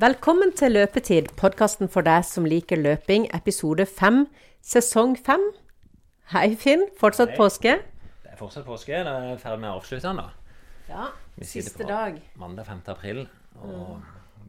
Velkommen til Løpetid, podkasten for deg som liker løping, episode fem, sesong fem. Hei, Finn. Fortsatt Hei. påske? Det er fortsatt påske. Det er ferdig med å avslutte den, da. Ja. Siste dag. Mandag 5. april. Og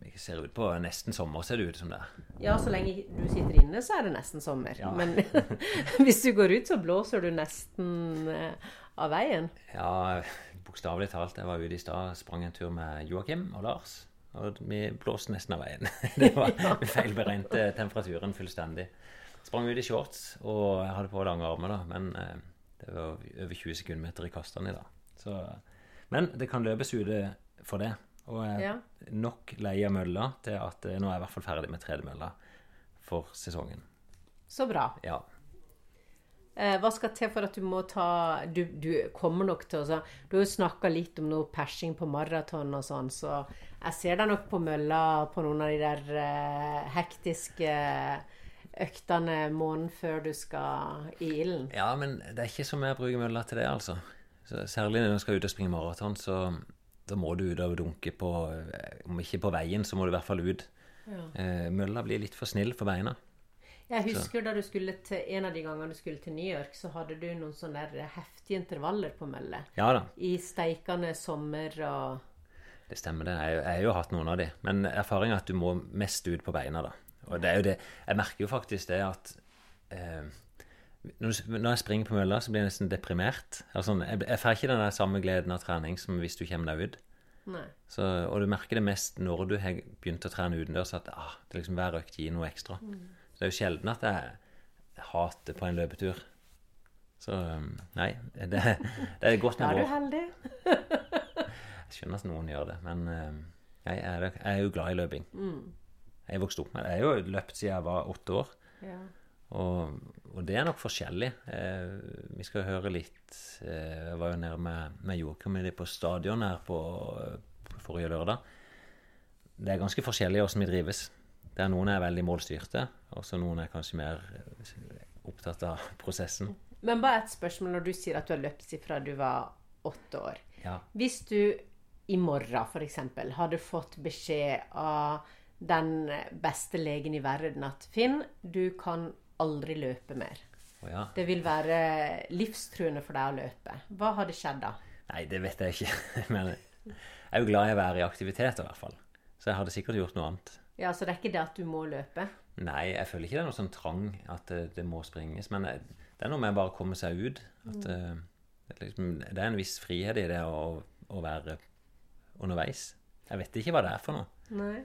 vi ser ut på nesten sommer, ser det ut som det er. Ja, så lenge du sitter inne, så er det nesten sommer. Ja. Men hvis du går ut, så blåser du nesten eh, av veien. Ja, bokstavelig talt. Jeg var ute i stad, sprang en tur med Joakim og Lars. Og vi blåste nesten av veien. Det var Vi feilberegnet temperaturen fullstendig. Sprang ut i shorts, og jeg hadde på lange armer, da. Men eh, det var over 20 sekundmeter i kastene i dag. Så, men det kan løpes ute for det. Og jeg Ja. er nok lei av mølla til at eh, nå er jeg i hvert fall ferdig med tredemølla for sesongen. Så bra. Ja. Eh, hva skal til for at du må ta Du, du kommer nok til å så- Du har jo snakka litt om noe persing på maraton og sånn, så jeg ser deg nok på mølla på noen av de der eh, hektiske øktene måneden før du skal i ilden. ja, men det er ikke som jeg bruker mølla til det, altså. Så særlig når du skal ut og springe maraton, så da må du ut og dunke på eh, Om ikke på veien, så må du i hvert fall ut. Eh, mølla blir litt for snill for beina. Jeg husker da du skulle til en av de gangene du skulle til New York, så hadde du noen sånne heftige intervaller på mølle. Ja da, I steikende sommer og det stemmer det. Jeg jeg har jo hatt noen av de. Men erfaringa er at du må mest ut på beina, da. Og det er jo det Jeg merker jo faktisk det at eh, når, du, når jeg springer på mølla, så blir jeg nesten deprimert. Altså, jeg, jeg får ikke den der samme gleden av trening som hvis du kommer deg ut. Så, og du merker det mest når du har begynt å trene utendørs, at ah, det liksom hver økt gir noe ekstra. Så det er jo sjelden at jeg hater på en løpetur. Så um, nei, det, det er godt Da med er du heldig. Jeg skjønner at noen gjør det, men um, jeg, er, jeg er jo glad i løping. Jeg vokste vokst opp med det. Jeg har jo løpt siden jeg var åtte år. Ja. Og, og det er nok forskjellig. Eh, vi skal høre litt eh, Jeg var jo nede med, med Joakim på stadion her på, på forrige lørdag. Det er ganske forskjellig hvordan vi drives. Det er Noen er veldig målstyrte, og så noen er kanskje mer eh, opptatt av prosessen. Men bare et spørsmål når du sier at du har løpt fra du var åtte år. Ja. Hvis du i morgen f.eks. hadde fått beskjed av den beste legen i verden at Finn, du kan aldri løpe mer. Oh, ja. Det vil være livstruende for deg å løpe. Hva hadde skjedd da? Nei, det vet jeg ikke. Men jeg er jo glad i å være i aktivitet, i hvert fall. Så jeg hadde sikkert gjort noe annet. Ja, Så det er ikke det at du må løpe? Nei, jeg føler ikke det er noe sånn trang at det, det må springes. Men det det er noe med bare å komme seg ut. At mm. det, er liksom, det er en viss frihet i det å, å være underveis. Jeg vet ikke hva det er for noe. Nei.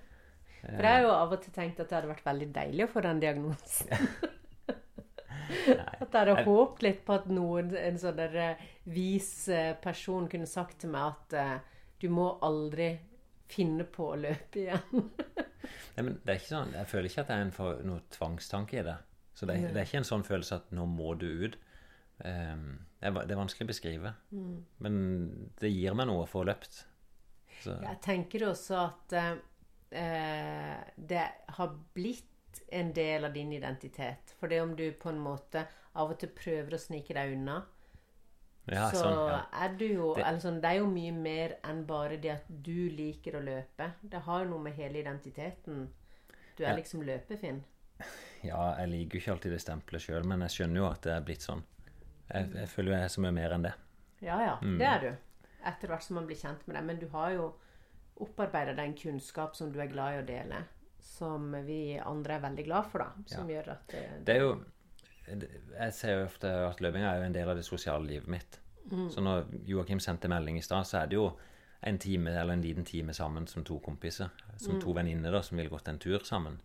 For jeg har jo av og til tenkt at det hadde vært veldig deilig å få den diagnosen. At jeg hadde håpet litt på at noen, en sånn der eh, vis eh, person kunne sagt til meg at uh, du må aldri finne på å løpe igjen. Nei, men det er ikke sånn, Jeg føler ikke at det er en for, noe tvangstanke i det. Så det, er- det er ikke en sånn følelse at 'nå må du ut'. Um, det, er, det er vanskelig å beskrive. Men det gir meg noe å få løpt. Så, Jeg tenker også at eh, det har blitt en del av din identitet. For det om du på en måte av og til prøver å snike deg unna, ja, så sånn, ja. er du jo Det- sånn, Det er jo mye mer enn bare det at du liker å løpe. Det har jo noe med hele identiteten. Du er Ja. liksom løpefinn. ja, jeg liker jo ikke alltid det stempelet sjøl, men jeg skjønner jo at det er blitt sånn. Jeg, jeg føler jo jeg er så mye mer enn det. Ja, ja. Mm. Det er du. Etter hvert som man blir kjent med deg. Men du har jo opparbeida deg en kunnskap som du er glad i å dele. Som vi andre er veldig glad for, da. Som gjør at det, Det er jo Jeg ser jo ofte at løpinga er jo en del av det sosiale livet mitt. Så når Joakim sendte melding i stad, så er det jo en time eller en liten time sammen som to kompiser. Som to venninner som ville gått en tur sammen.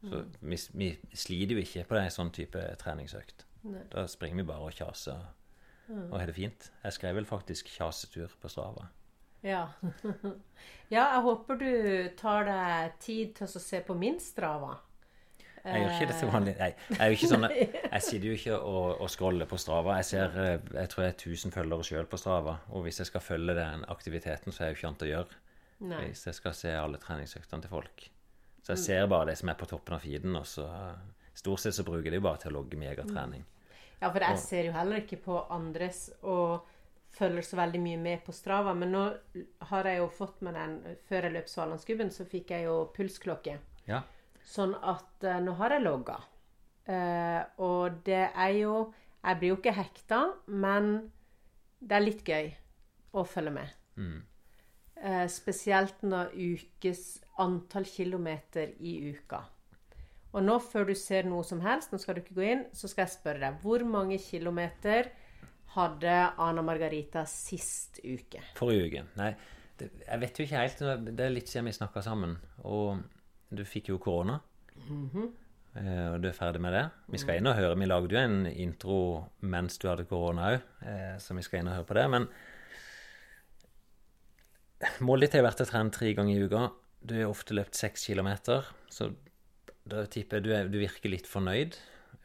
Så vi, vi sliter jo ikke på en sånn type treningsøkt. Nei. Da springer vi bare og kjaser og har det fint. Jeg skrev vel faktisk 'kjasetur' på Strava. Ja. ja, jeg håper du tar deg tid til å se på min Strava. Jeg gjør ikke det til vanlig. Nei, jeg, er ikke sånn, jeg sitter jo ikke og, og scroller på Strava. Jeg ser, eh, jeg tror jeg er 1000 følgere sjøl på Strava. Og hvis jeg skal følge den aktiviteten, så er jeg jo ikke annet å gjøre. Nei. Hvis jeg skal se alle treningsøktene til folk. Så jeg ser bare det som er på toppen av feeden, og så Stort sett så bruker jeg det jo bare til å logge megatrening. Ja, for jeg ser jo heller ikke på andres. Og følger så veldig mye med på Strava. Men nå har jeg jo fått med den Før jeg løp Svalandsgubben, så fikk jeg jo pulsklokke. Ja. Sånn at eh, nå har jeg logga. Eh, og det er jo Jeg blir jo ikke hekta, men det er litt gøy å følge med. Mm. Eh, spesielt når ukes antall kilometer i uka. Og nå, før du ser noe som helst, nå skal du ikke gå inn, så skal jeg spørre deg hvor mange kilometer hadde Ana Margarita sist uke? Forrige uke. Nei, det, jeg vet jo ikke helt. Det er litt siden vi snakka sammen. Og du fikk jo korona. eh, og du er ferdig med det. Vi skal inn og høre. Vi lagde jo en intro mens du hadde korona òg, eh, så vi skal inn og høre på det. Men målet ditt har vært å trene tre ganger i uka. Du har ofte løpt seks kilometer, så da tipper jeg du, er, du virker litt fornøyd.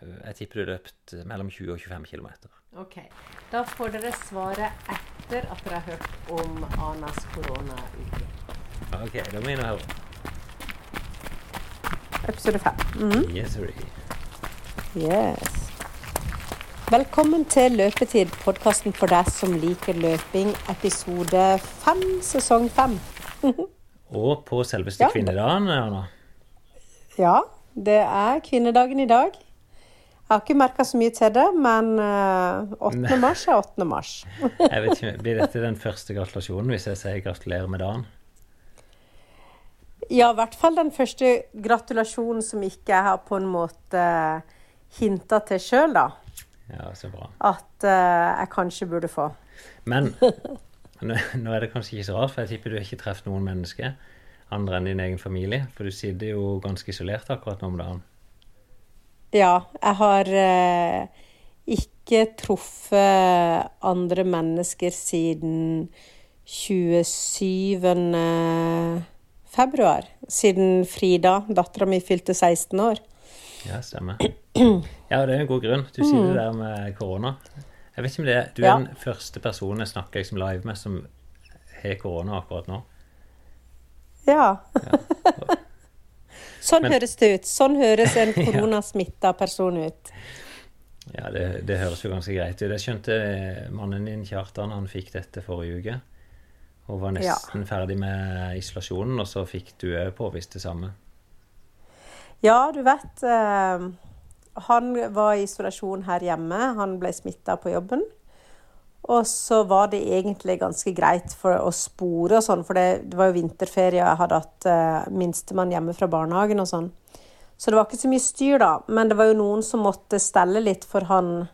Jeg tipper du har løpt mellom 20 og 25 kilometer. Ok. Da får dere svaret etter at dere har hørt om Anas koronauke. Ok, da må vi inn og høre. Episode fem. Yes. Yes. Velkommen til Løpetid, podkasten for deg som liker løping, episode fem, sesong fem. Og på selveste Ja. kvinnedagen, Anna. Ja, det er kvinnedagen i dag. Jeg har ikke merka så mye til det, men eh, 8. mars er 8. mars. Jeg vet ikke, Blir dette den første gratulasjonen hvis jeg sier gratulerer med dagen? Ja, i hvert fall den første gratulasjonen som ikke jeg har på en måte hinta til sjøl, da. Ja, så bra. At uh, jeg kanskje burde få. Men nå er det kanskje ikke så rart, for jeg tipper du ikke treffer noen mennesker andre enn din egen familie. For du sitter jo ganske isolert akkurat nå om dagen. Ja, jeg har uh, ikke truffet andre mennesker siden 27. februar. Siden Frida, dattera mi, fylte 16 år. Ja, stemmer. Ja, det er en god grunn. Du sier det der med korona. Jeg vet ikke om det er, Du er Ja. den første personen jeg snakker liksom live med som har korona akkurat nå. Ja. sånn Men- høres det ut. Sånn høres en koronasmitta person ut. Ja, det, det høres jo ganske greit ut. Jeg skjønte mannen din, Kjartan, han fikk dette forrige uke. Og var Ja. nesten ferdig med isolasjonen, og så fikk du òg påvist det samme. Ja, du vet eh, Han var i isolasjon her hjemme. Han ble smitta på jobben. Og så var det egentlig ganske greit for å spore og sånn, for det, det var jo vinterferie, og jeg hadde hatt eh, minstemann hjemme fra barnehagen og sånn. Så det var ikke så mye styr, da. Men det var jo noen som måtte stelle litt for han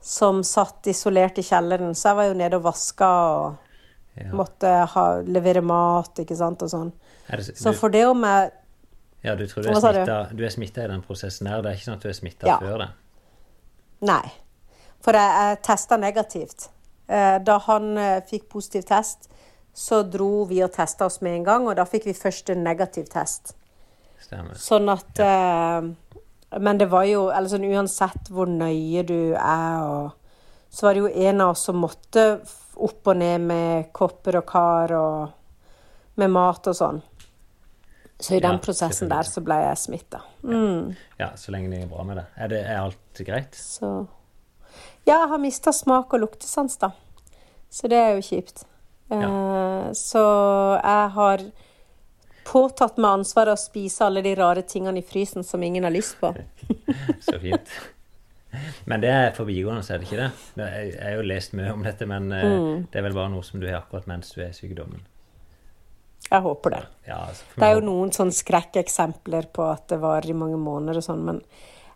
som satt isolert i kjelleren. Så jeg var jo nede og vaska og Ja. måtte ha, levere mat, ikke sant, og sånn. Det, Så for det om jeg ja, du tror du er du? smitta du er smittet i den prosessen der? Det er ikke sånn at du er smitta Ja. før det? Nei. For jeg, jeg testa negativt. Eh, Da han eh, fikk positiv test, så dro vi og testa oss med en gang, og da fikk vi først en negativ test. Stemmer. Sånn at eh, Men det var jo Eller sånn uansett hvor nøye du er, og Så var det jo en av oss som måtte opp og ned med kopper og kar og med mat og sånn. Så i den Ja, prosessen der så ble jeg smitta. Mm. Ja, så lenge det er bra med det. Er, det, er alt greit? Så Ja, jeg har mista smak og luktesans, da. Så det er jo kjipt. Eh, så jeg har påtatt meg ansvaret å spise alle de rare tingene i frysen som ingen har lyst på. Så fint. Men det er forbigående, så er det ikke det? jeg har jo lest mye om dette, men eh, Mm. det er vel bare noe som du har akkurat mens du er i sykdommen. Jeg håper det. Ja, altså, Det er jo noen sånn skrekkeksempler på at det varer i mange måneder og sånn, men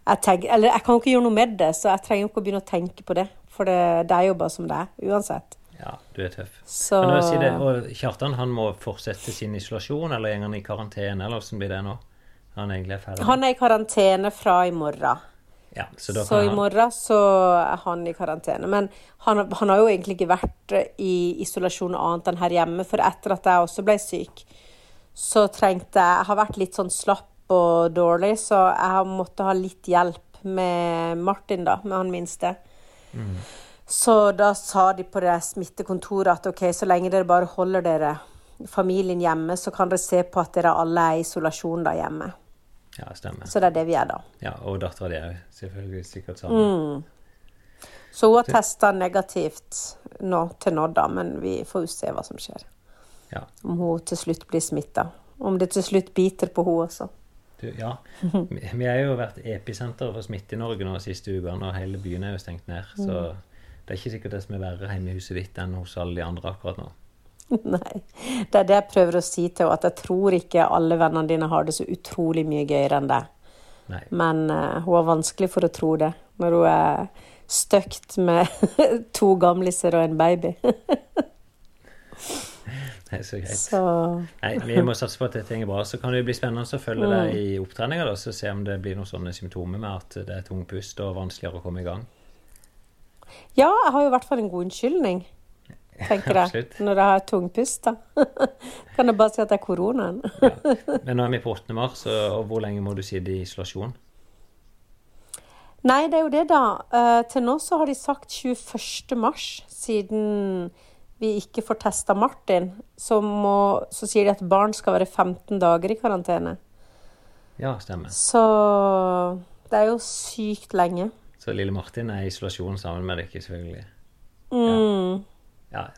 jeg, tenker, eller jeg kan jo ikke gjøre noe med det, så jeg trenger jo ikke å begynne å tenke på det. For det, det er jo bare som det er, uansett. Ja, du er tøff. Så Men si det, og Kjartan han må fortsette sin isolasjon, eller går han i karantene, eller åssen blir det nå? Han? Han er i karantene fra i morgen. Ja, så Så i morgen så er han i karantene. Men han, han har jo egentlig ikke vært i isolasjon annet enn her hjemme. For etter at jeg også ble syk, så trengte jeg Jeg har vært litt sånn slapp og dårlig, så jeg har måttet ha litt hjelp med Martin, da, med han minste. Så da sa de på det smittekontoret at OK, så lenge dere bare holder dere familien hjemme, så kan dere se på at dere alle er i isolasjon da hjemme. Ja, stemmer. Så det er det vi er da. Ja, Og dattera di òg, selvfølgelig. Sikkert sammen. Så hun har testa negativt nå til nå, da, men vi får jo se hva som skjer. Ja. Om hun til slutt blir smitta. Om det til slutt biter på henne også. Du, ja. Vi vi har jo vært episenter for smitte i Norge nå siste uka, og hele byen er jo stengt ned. Så det er ikke sikkert det som er verre hjemme i huset ditt enn hos alle de andre akkurat nå. Nei. Det er det jeg prøver å si til henne, at jeg tror ikke alle vennene dine har det så utrolig mye gøyere enn deg. Men uh, hun har vanskelig for å tro det når hun er støkt med to gamliser og en baby. Er så greit. Så Nei, vi må satse på at dette går bra. Så kan det bli spennende å følge deg i opptreninga, og se om det blir noen sånne symptomer med at det er tung pust og vanskeligere å komme i gang. ja, jeg har jo i hvert fall en god unnskyldning, tenker jeg. Når jeg har tungpust, da. Kan jeg bare si at det er koronaen. Men nå er vi på 8. mars, og hvor lenge må du sitte i isolasjon? Nei, det er jo det, da. Eh, til nå så har de sagt 21. mars, siden vi ikke får testa Martin. Så, må, så sier de at barn skal være 15 dager i karantene. Ja, stemmer. Så det er jo sykt lenge. Så lille Martin er i isolasjon sammen med deg, selvfølgelig. Mm. Ja,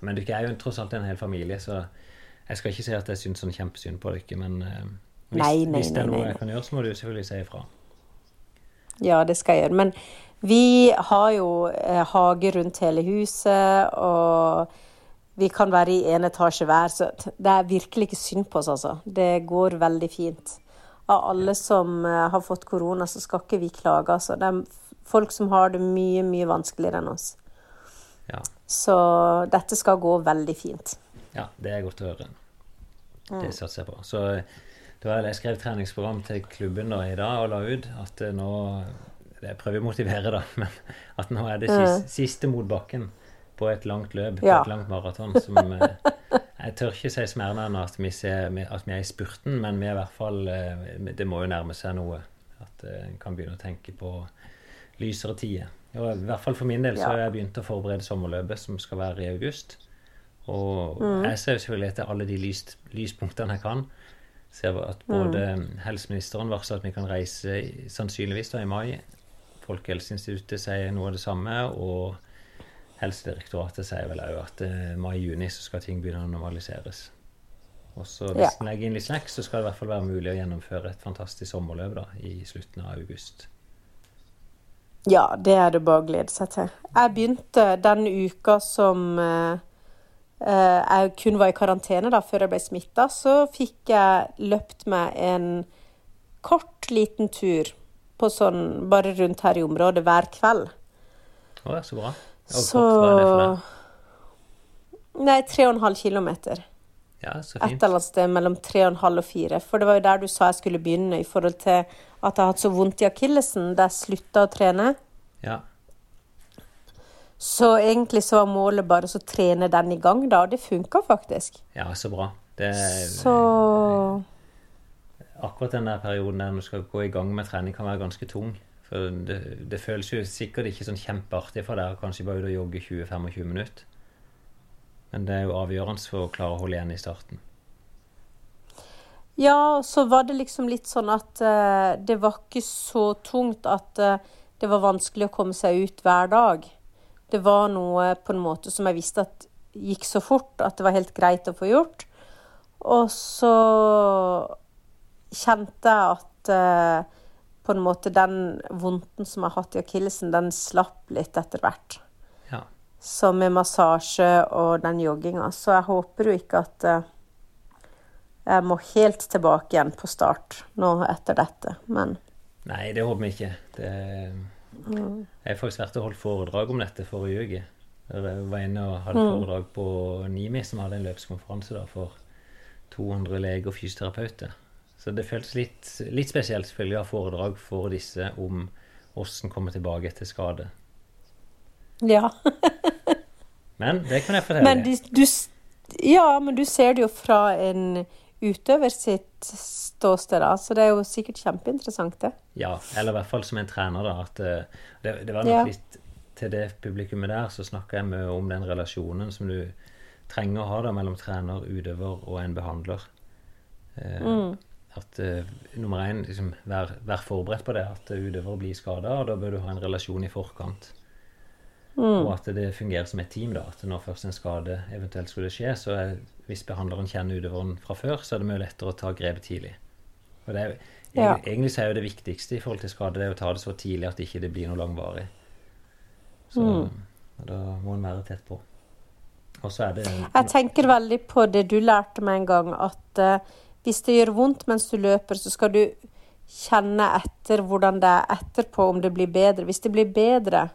Men dere er jo tross alt en hel familie, så jeg skal ikke si at jeg syns sånn kjempesynd på dere, men eh, hvis, Nei, nei, hvis det er noe nei. jeg kan gjøre, så må du selvfølgelig si ifra. Ja, det skal jeg gjøre. Men vi har jo eh, hage rundt hele huset, og vi kan være i én etasje hver, så det er virkelig ikke synd på oss, altså. Det går veldig fint. Av alle som eh, har fått korona, så skal ikke vi klage, altså. Det er folk som har det mye, mye vanskeligere enn oss. Ja, Så dette skal gå veldig fint. ja det er godt å høre. Mm. Det satser jeg på. Så da har jeg skrev treningsprogram til klubben da i dag og la ut at eh, nå Jeg prøver å motivere, da, men at nå er det siste, siste mot bakken på et langt løp, på Ja. et langt maraton. Som eh, Jeg tør ikke si mer enn at vi, ser, at vi er i spurten, men vi er i hvert fall eh, Det må jo nærme seg noe. At eh, en kan begynne å tenke på lysere tider. Og I hvert fall for min del så har jeg begynt å forberede sommerløpet som skal være i august. Og Mm. jeg ser jo selvfølgelig etter alle de lys, lyspunktene jeg kan. Ser at både helseministeren varsler at vi kan reise sannsynligvis da i mai. Folkehelseinstituttet sier noe av det samme. Og Helsedirektoratet sier vel òg at eh, mai-juni så skal ting begynne å normaliseres. Og så hvis Ja. en legger inn litt snacks, så skal det i hvert fall være mulig å gjennomføre et fantastisk sommerløp da, i slutten av august. Ja, det er det bare å glede seg til. Jeg begynte den uka som eh, eh, jeg kun var i karantene da, før jeg ble smitta, så fikk jeg løpt meg en kort, liten tur på sånn bare rundt her i området hver kveld. Å, ja, så bra. Og Så. Nei, tre og en halv kilometer. Ja, så Et eller annet sted mellom tre og en halv og fire. For det var jo der du sa jeg skulle begynne, i forhold til at jeg har hatt så vondt i akillesen da jeg slutta å trene. Ja. Så egentlig så var målet bare å trene den i gang, da, og det funka faktisk. ja, så bra. Det Så akkurat den der perioden der du skal gå i gang med trening, kan være ganske tung. For det, det føles jo sikkert ikke sånn kjempeartig for deg å kanskje bare ut og jogge 20-25 minutter. Men det er jo avgjørende for å klare å holde igjen i starten. Ja, så var det liksom litt sånn at uh, det var ikke så tungt at uh, det var vanskelig å komme seg ut hver dag. Det var noe på en måte som jeg visste at gikk så fort at det var helt greit å få gjort. Og så kjente jeg at uh, på en måte den vondten som jeg har hatt i akillesen, den slapp litt etter hvert. Så med massasje og den jogginga. Så jeg håper jo ikke at eh, jeg må helt tilbake igjen på start nå etter dette. Men Nei, det håper vi ikke. Det, jeg har faktisk vært og holdt foredrag om dette forrige uke. Jeg var inne og hadde foredrag på NIMI, som hadde en løpskonferanse da, for 200 leger og fysioterapeuter. Så det føltes litt, litt spesielt selvfølgelig å ha foredrag for disse om hvordan komme tilbake etter skade. Ja. Men det kan jeg fortelle. Men du, du Ja, men du ser det jo fra en utøver sitt ståsted, da. Så det er jo sikkert kjempeinteressant, det. Ja, eller i hvert fall som en trener, da. At eh, det, det var nok Ja. litt til det publikummet der, så snakka jeg mye om den relasjonen som du trenger å ha da mellom trener, utøver og en behandler. Eh, At eh, nummer én, liksom, vær, vær forberedt på det, at utøver blir skada, og da bør du ha en relasjon i forkant. Og at det fungerer som et team. da, At når først en skade eventuelt skulle skje, så er, hvis behandleren kjenner utøveren fra før, så er det mye lettere å ta grepet tidlig. Og det er, Ja. egentlig, så er jo det viktigste i forhold til skade det er å ta det så tidlig at ikke det blir noe langvarig. Så Mm. da må en være tett på. Og så er det Jeg tenker veldig på det du lærte meg en gang, at uh, hvis det gjør vondt mens du løper, så skal du kjenne etter hvordan det er etterpå, om det blir bedre. Hvis det blir bedre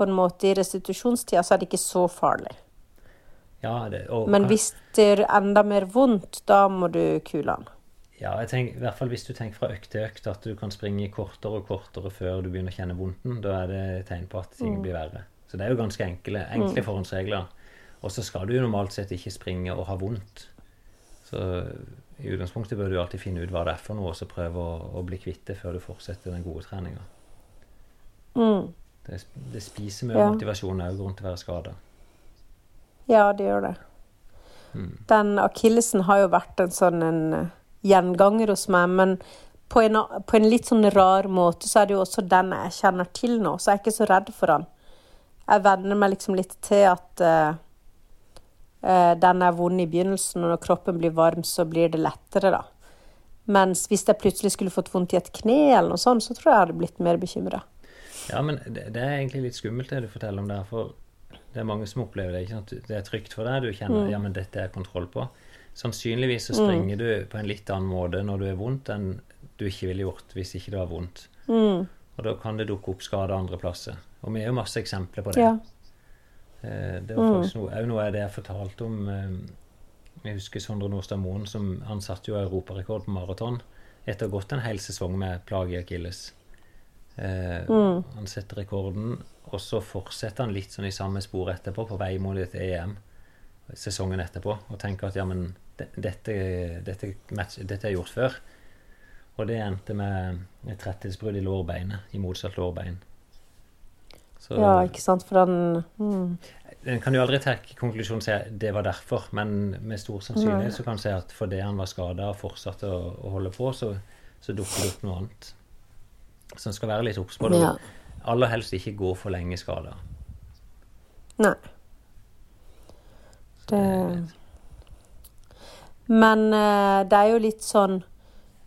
på en måte i restitusjonstida, så er det ikke så farlig. Ja, det, og, Men hvis det gjør enda mer vondt, da må du kule an. Ja, jeg tenker, i hvert fall hvis du tenker fra økt til økt at du kan springe kortere og kortere før du begynner å kjenne vondten, da er det et tegn på at ting blir verre. Så det er jo ganske enkle, enkle forhåndsregler. Og så skal du jo normalt sett ikke springe og ha vondt. Så i utgangspunktet bør du alltid finne ut hva det er for noe, og så prøve å, å bli kvitt det før du fortsetter den gode treninga. Mm. Det, det spiser mye Ja. motivasjon òg rundt å være skada. Ja, det gjør det. Den akillesen har jo vært en sånn en eh, gjenganger hos meg, men på en, på en litt sånn rar måte så er det jo også den jeg kjenner til nå, så jeg er ikke så redd for den. Jeg venner meg liksom litt til at uh, den er vond i begynnelsen, og når kroppen blir varm, så blir det lettere, da. Mens hvis jeg plutselig skulle fått vondt i et kne, eller noe sånt, så tror jeg jeg hadde blitt mer bekymra. Ja, men det, det er egentlig litt skummelt det du forteller om der, for det er mange som opplever det. ikke sant? Det er trygt for deg, du kjenner ja, men dette er kontroll på. Sannsynligvis så springer du på en litt annen måte når du er vondt, enn du ikke ville gjort hvis ikke det var vondt. Og da kan det dukke opp skader andre plasser. Og vi har jo masse eksempler på det. Ja. Eh, Det var faktisk noe, også noe av det jeg fortalte om eh, Jeg husker Sondre Nordstad Moen, som han satte jo europarekord på maraton etter å ha gått en hel sesong med plage Eh, Han setter rekorden, og så fortsetter han litt sånn i samme spor etterpå, på vei mot et EM sesongen etterpå, og tenker at ja, men dette, dette, match, dette er gjort før. Og det endte med et tretthetsbrudd i lårbeinet, i motsatt lårbein. Så ja, ikke sant, for den mm. en kan jo aldri trekke konklusjonen og si at det var derfor, men med stor sannsynlighet så kan en si at fordi han var skada og fortsatte å, å holde på, så, så dukket det opp noe annet. Så en skal være litt obs på det. Ja. Aller helst ikke gå for lenge skada. Nei. Det Men eh, det er jo litt sånn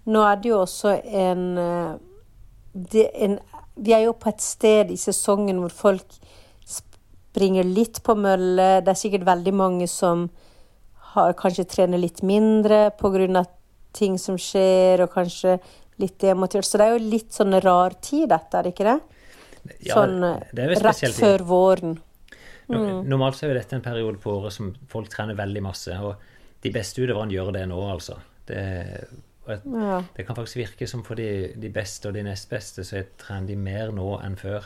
Nå er det jo også en, eh, det, en Vi er jo på et sted i sesongen hvor folk springer litt på mølle. Det er sikkert veldig mange som har, kanskje trener litt mindre pga. ting som skjer, og kanskje litt demotivert. Så det er jo litt sånn rar tid, dette, er det ikke det? Ja, Sånn det rett før våren. Mm. Normalt så er jo dette en periode på året som folk trener veldig masse. Og de beste utøverne gjør det nå, altså. Det, et- Ja. det kan faktisk virke som for de, de beste og de nest beste, så trener de mer nå enn før.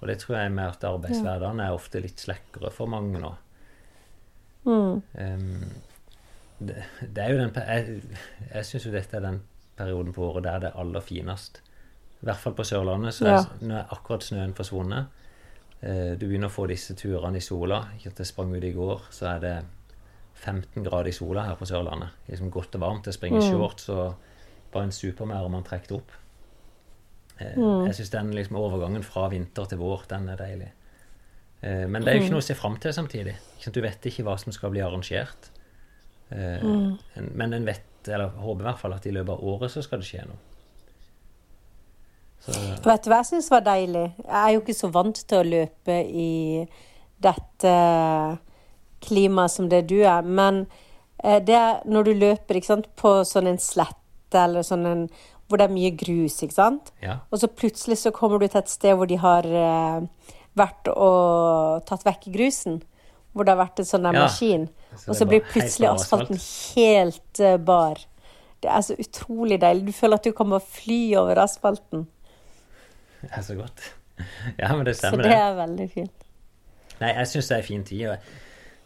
Og det tror jeg med at arbeidshverdagen er ofte litt slekkere for mange nå. Mm. Um, det, det er jo den Jeg, jeg syns jo dette er den perioden på året der det er aller finest. I hvert fall på Sørlandet. Så Ja. er, nå er akkurat snøen forsvunnet. Eh, du begynner å få disse turene i sola. Jeg sprang ut i går, så er det 15 grader i sola her på Sørlandet. Liksom godt og varmt. Jeg springer mm. shorts og bare en supermær om man trekker opp. Eh, Jeg syns den liksom overgangen fra vinter til vår, den er deilig. Eh, men det er jo ikke noe å se fram til samtidig. Du vet ikke hva som skal bli arrangert. Eh, men en vet, eller håper i hvert fall, at i løpet av året så skal det skje noe. Så Vet du hva jeg syns var deilig? Jeg er jo ikke så vant til å løpe i dette klimaet som det du er. Men eh, det er når du løper sant, på sånn en slette eller sånn en hvor det er mye grus, ikke sant? ja. Og så plutselig så kommer du til et sted hvor de har eh, vært og tatt vekk grusen. Hvor det har vært en sånn Ja. maskin. Og så blir plutselig asfalten helt eh, bar. Det er så utrolig deilig. Du føler at du kan bare fly over asfalten. Det er så godt. Ja, men det stemmer, det Så det. er veldig fint. Nei, jeg syns det er fin tid.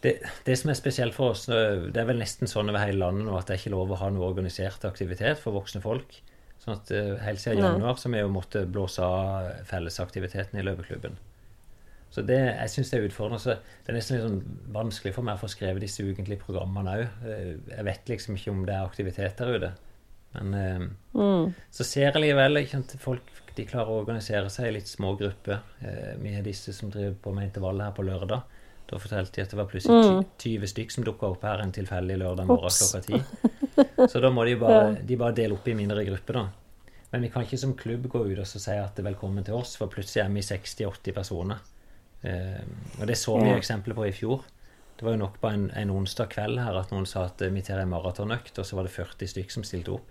Det, det som er spesielt for oss, det er vel nesten sånn over hele landet nå at det er ikke lov å ha noe organisert aktivitet for voksne folk. Sånn at eh, Helt siden januar så vi jo måttet blåse av fellesaktiviteten i løpeklubben. Så det, jeg syns det er utfordrende. Så det er nesten litt sånn vanskelig for meg å få skrevet disse ukentlige programmene òg. Jeg vet liksom ikke om det er aktivitet der ute. Men eh, Mm. så ser jeg likevel at folk de klarer å organisere seg i litt små grupper. Eh, vi er disse som driver på med intervallet her på lørdag. Da fortalte de at det var plutselig Mm. 20 stykk som dukka opp her en tilfeldig lørdag morgen Ops. klokka ti. Så da må de bare, de bare dele opp i mindre grupper, da. Men vi kan ikke som klubb gå ut og så si at det er velkommen til oss, for plutselig er vi 60-80 personer. Eh, og det så vi eksempler på i fjor. Det var jo nok på en, en onsdag kveld her at noen sa at eh, vi tar en maratonøkt, og så var det 40 stykk som stilte opp.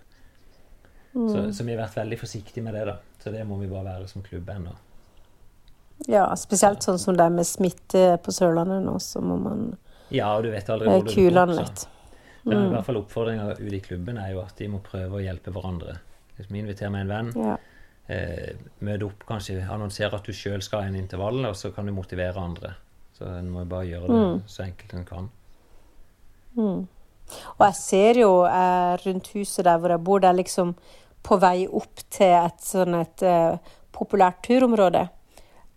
Mm. Så, så vi har vært veldig forsiktige med det, da. Så det må vi bare være som klubb ennå. Ja, spesielt sånn som det er med smitte på Sørlandet nå, så må man Ja, du vet aldri eh, hvor det kule den litt. Mm. Men i Mm. hvert fall oppfordringa ute i klubben er jo at de må prøve å hjelpe hverandre. Hvis vi inviterer med en venn, Ja. Eh, møte opp, kanskje annonsere at du sjøl skal ha en intervall, og så kan du motivere andre. Så en må jo bare gjøre det Mm. så enkelt en kan. Mm. Og jeg ser jo eh, rundt huset der hvor jeg bor, det er liksom på vei opp til et sånn et eh, populært turområde.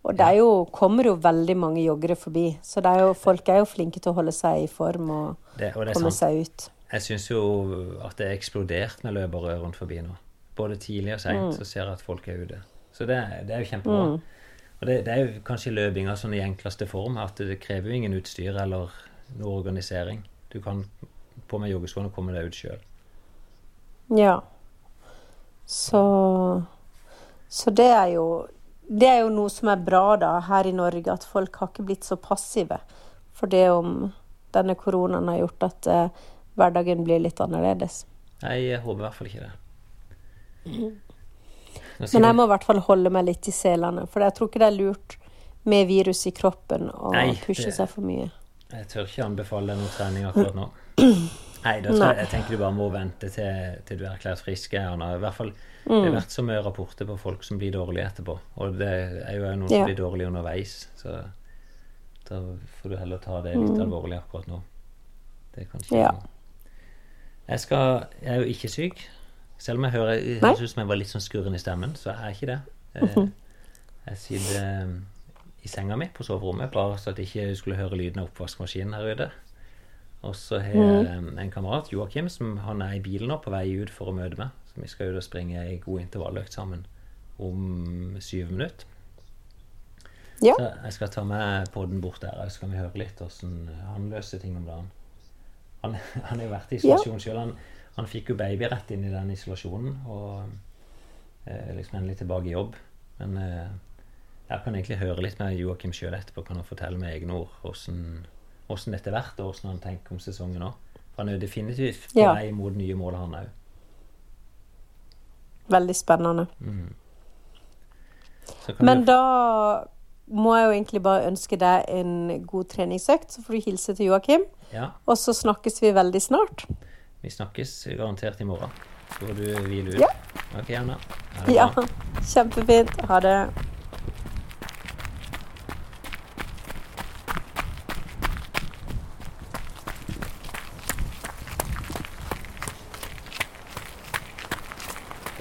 Og det er jo, kommer jo veldig mange joggere forbi. Så er jo, folk er jo flinke til å holde seg i form og Det, og komme sant. seg ut. Jeg syns jo at det er eksplodert med løpere rundt forbi nå. Både tidlig og seint Mm. så ser jeg at folk er ute. Så det, det er jo kjempebra. Mm. Og det, det er jo kanskje løpinga sånn i enkleste form, at det krever jo ingen utstyr eller noe organisering. Du kan på med joggeskoene og komme deg ut sjøl. Ja. Så Så det er jo Det er jo noe som er bra da her i Norge, at folk har ikke blitt så passive. For det om denne koronaen har gjort at eh, hverdagen blir litt annerledes. Jeg håper i hvert fall ikke det. Sier Men jeg må i hvert fall holde meg litt i selene. For jeg tror ikke det er lurt med virus i kroppen å pushe seg for mye. Jeg tør ikke anbefale noe trening akkurat nå. Nei, da tror jeg, jeg tenker du bare må vente til, til du er erklært frisk. Erna. I hvert fall, Det har vært så mye rapporter på folk som blir dårlige etterpå. Og det er jo noen Ja. som blir dårlige underveis. Så da får du heller ta det litt alvorlig akkurat nå. Det er kanskje Ja. Jeg, skal, jeg er jo ikke syk. Selv om jeg hører høres ut som jeg var litt sånn skurren i stemmen, så er jeg ikke det. Jeg, jeg sitter eh, i senga mi på soverommet, bare så at jeg ikke skulle høre lyden av oppvaskmaskinen her ute. Og så har jeg eh, en kamerat, Joakim, som han er i bilen nå på vei ut for å møte meg. Så vi skal ut og springe ei god intervalløkt sammen om syv minutter. Ja. Så jeg skal ta med podden bort der, så kan vi høre litt åssen han løser ting om dagen. Han, han har jo vært i isolasjon sjøl. Han, fikk jo baby rett inn i den isolasjonen og eh, liksom endelig tilbake i jobb. Men eh, jeg kan egentlig høre litt med Joakim sjøl etterpå. Kan han fortelle med egne ord åssen dette har vært, og åssen han tenker om sesongen òg. For han er jo definitivt på Ja. vei mot nye mål, han òg. Veldig spennende. Mm. Men du- da må jeg jo egentlig bare ønske deg en god treningsøkt, så får du hilse til Joakim. Ja, Og så snakkes vi veldig snart. Vi snakkes garantert i morgen. Så får du hvile ut. Ja. Ok, Anna. Det Ja, kjempefint. Ha det.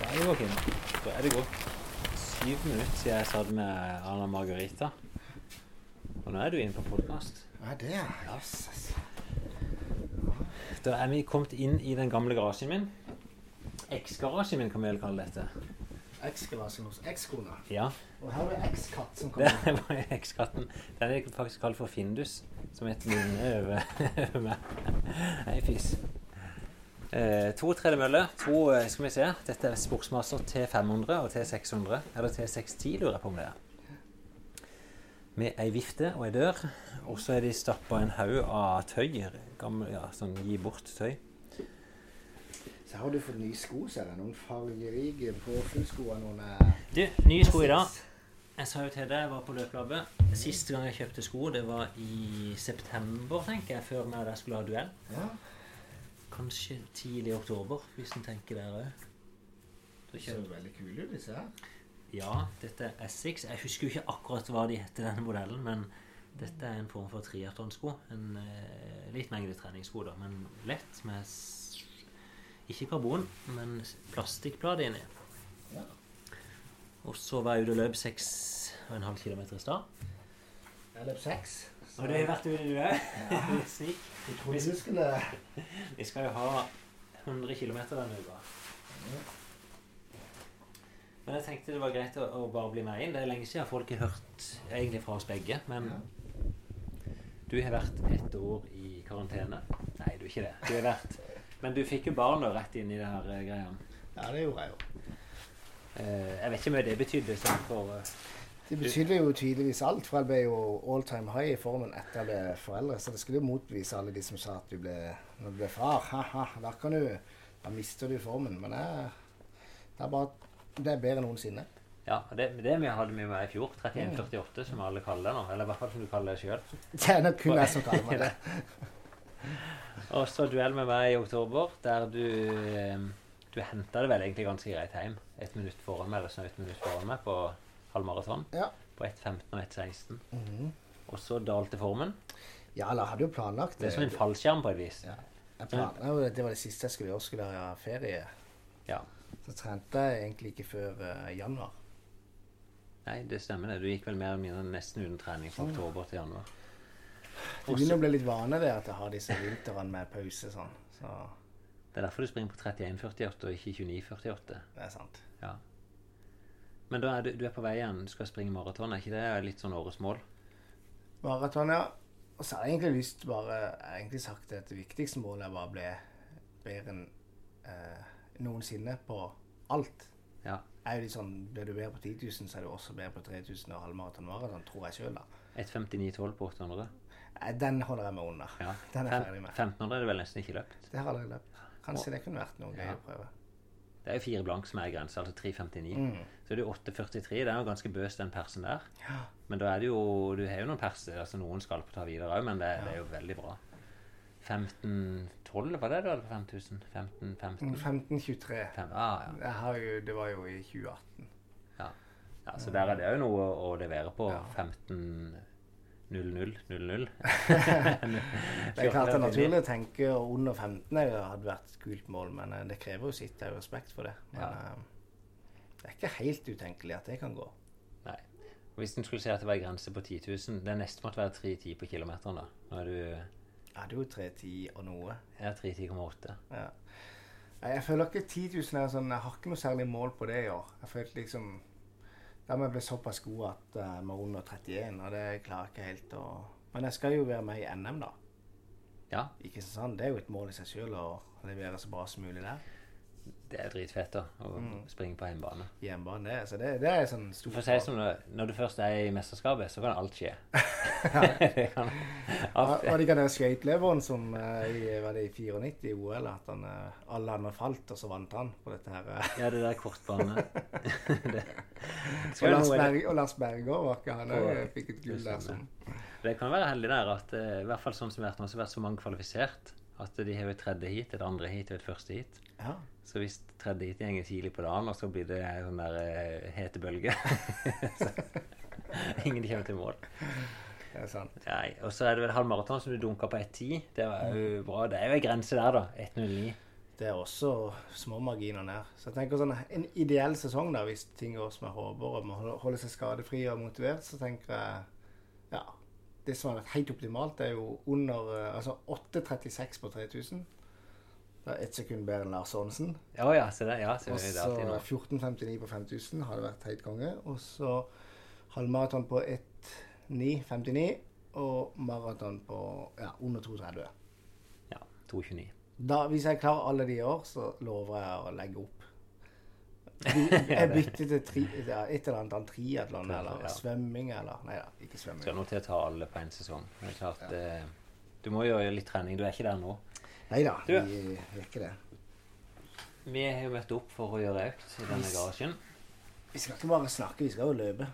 Ja, Joakim. Da er det gått syv minutter siden jeg satt med Anna Margarita. Og nå er du inne på podkast. Hva er det? Da er vi kommet inn i den gamle garasjen min. Eks-garasjen min, kan vi vel kalle dette. Eks-garasjen hos ekskona. Ja, Og her er ekskatt som det kommer. var eks-katten. Den er faktisk kalt for Findus, som et minne over, over meg. Nei, fys. Eh, to tredemøller. To, eh, skal vi se. Dette er Sportsmaster T500 og T600. Eller T610, lurer jeg på om det er. Med ei vifte og ei dør. Og så er de stappa en haug av tøy. Gammel, ja, sånn gi bort-tøy. Så har du fått nye sko, så er det noen fargerike påfyllsko og noen eh, Du, nye sko i dag. Jeg sa jo til deg, jeg var på løplabbet. Siste gang jeg kjøpte sko, det var i september, tenker jeg, før vi skulle ha duell. Ja. Kanskje tidlig i oktober, hvis en tenker der òg. Det ser veldig kule ut, disse her. Ja, dette er Essex. Jeg husker jo ikke akkurat hva de heter, denne modellen, men dette er en form for triatonsko. En eh, litt mengde treningssko, da, men lett med ikke karbon, men plastikkblad inni. Ja. Og så var jeg ute og løp 6,5 km i stad. Jeg løp 6. så- Og du har vært ute, du òg? Snik. Trodde du skulle Vi skal jo ha 100 km denne uka. Men jeg tenkte det var greit å, å bare bli med inn. Det er lenge siden folk har hørt egentlig fra oss begge. Men du har vært ett år i karantene. Nei, du er ikke det. Du har vært Men du fikk jo barna rett inn i det her eh, greia. Ja, det gjorde jeg jo. Eh, jeg vet ikke hva mye det betydde sånn for eh, Det betydde jo tydeligvis alt, for jeg ble jo all time high i formen etter jeg ble foreldre. Så det skulle jo motbevise alle de som sa at du ble, når du ble far, ha-ha, da kan du Da mister du formen. Men jeg, det er bare Det er bedre enn noensinne. Ja, det, det vi hadde vi med i fjor. 3148, som alle kaller det nå. Eller i hvert fall som du kaller det sjøl. Det er nok kun jeg som kaller meg det. Og så duell med meg i oktober, der du eh, Du henta det vel egentlig ganske greit hjem. Et minutt foran meg, eller snaut minutt foran meg på halvmaraton. Ja. På 1.15 og 1.16. Mhm. Og så dalte formen. Ja, eller hadde jo planlagt Det er som en fallskjerm på et vis. Ja. Jeg planla jo Det var det siste jeg skulle gjøre. Skulle ha ferie. Ja. Så trente jeg egentlig ikke før eh, januar. Nei, det stemmer det. Du gikk vel mer eller mindre nesten uten trening fra oktober til januar. Det begynner å bli litt vane det at jeg har disse vintrene med pause sånn. Så Det er derfor du springer på 31,48 og ikke 29,48. det er sant. Ja. Men da er du, du er på vei igjen. Du skal springe maraton. Er ikke det litt sånn årets mål? Maraton, ja. Og så har jeg egentlig lyst bare Jeg har egentlig sagt at det viktigste målet er bare å bli bedre enn eh, noensinne på alt. Ja. Er jo litt sånn, Blir du bedre på 10 000, så er du også bedre på 3000 og halvmaraton maraton, tror jeg sjøl, da. 1,59,12 på 800. Den holder jeg meg under. Ja. Den er jeg ferdig med. 1500 er det vel nesten ikke løpt. Det har jeg løpt. Kanskje det kunne vært noe gøy Ja. å prøve. Det er jo fire blank som er grensa, altså 3,59. Mm. Så er det jo 8,43. Det er jo ganske bøs, den persen der. Ja. Men da er det jo Du har jo noen perser, altså noen skal på ta videre òg, men det, det er jo veldig bra. 15,12 var det du hadde på 5000? 15, 15? 1523. Fem, ah, ja. Jo, det var jo i 2018. Ja. ja, så der er det jo noe å levere på. Ja. 15 00 00. Det er klart det er naturlig å tenke under 15 er hadde vært et kult mål, men eh, det krever jo sitt. Jo respekt for det. Men Ja. eh, det er ikke helt utenkelig at det kan gå. Nei. Hvis en skulle si at det var en grense på 10 000 Det neste måtte være 3,10 på kilometeren. da. Nå er du Jeg hadde jo 3.10 og noe. Ja, 3,10,8. Ja. Jeg føler ikke 10 000 er sånn Jeg har ikke noe særlig mål på det i år. Jeg følte liksom Da må jeg bli såpass god at vi uh, må under 31, og det klarer jeg ikke helt å Men jeg skal jo være med i NM, da. Ja, Ikke sant? Det er jo et mål i seg sjøl å levere så bra som mulig der. Det er dritfett da, å Mm. springe på hjemmebane. Hjemmebane, det. Så det, det er sånn stor For å si som det, Når du først er i mesterskapet, så kan alt skje. kan Og, var det ikke den skøyteløperen som eh, i, var det i 94 i OL at han, eh, alle andre falt, og så vant han på dette her? eh. Ja, det der kortbane. det, Og Lars, Berg, og Lars Berger var ikke han òg? Fikk et gull der. stemmer. Som, det kan være heldig der at i hvert fall sånn som vi har vært nå, så har vært så mange kvalifisert at de har et tredje heat, et andre heat og et første heat. ja. Så hvis tredje heat går tidlig på dagen, så blir det en sånn der eh, hete bølge så, Ingen kommer til mål. Det er sant. Nei, Og så er det vel halvmaraton som du dunka på 1,10. Det var jo bra. Det er jo ei grense der, da. 1,09. Det er også små marginer ned. Så jeg tenker sånn, En ideell sesong, da, hvis ting går som jeg håper, og man holde holder seg skadefri og motivert, så tenker jeg ja, Det som har vært helt optimalt, er jo under eh, altså 8.36 på 3000. Det er ett sekund bedre enn Lars Aanesen. Ja, ja, se det. Ja, Og. Det er så alltid noe. 14.59 på 5000 hadde vært helt konge. Og så halvmaraton på 1.9,59. Og maraton på ja, under 2,30. Ja, 2,29. Da, hvis jeg klarer alle de i år, så lover jeg å legge opp. Jeg bytter til tri, ja, et eller annet triatlon eller Ja. svømming eller Nei da, ikke svømming. Skal nå til å ta alle på én sesong. Det er klart eh, Du må gjøre litt trening. Du er ikke der nå. Nei da, vi vi er ikke det. Vi har jo møtt opp for å gjøre økt i denne garasjen. Vi skal ikke bare snakke, vi skal jo løpe.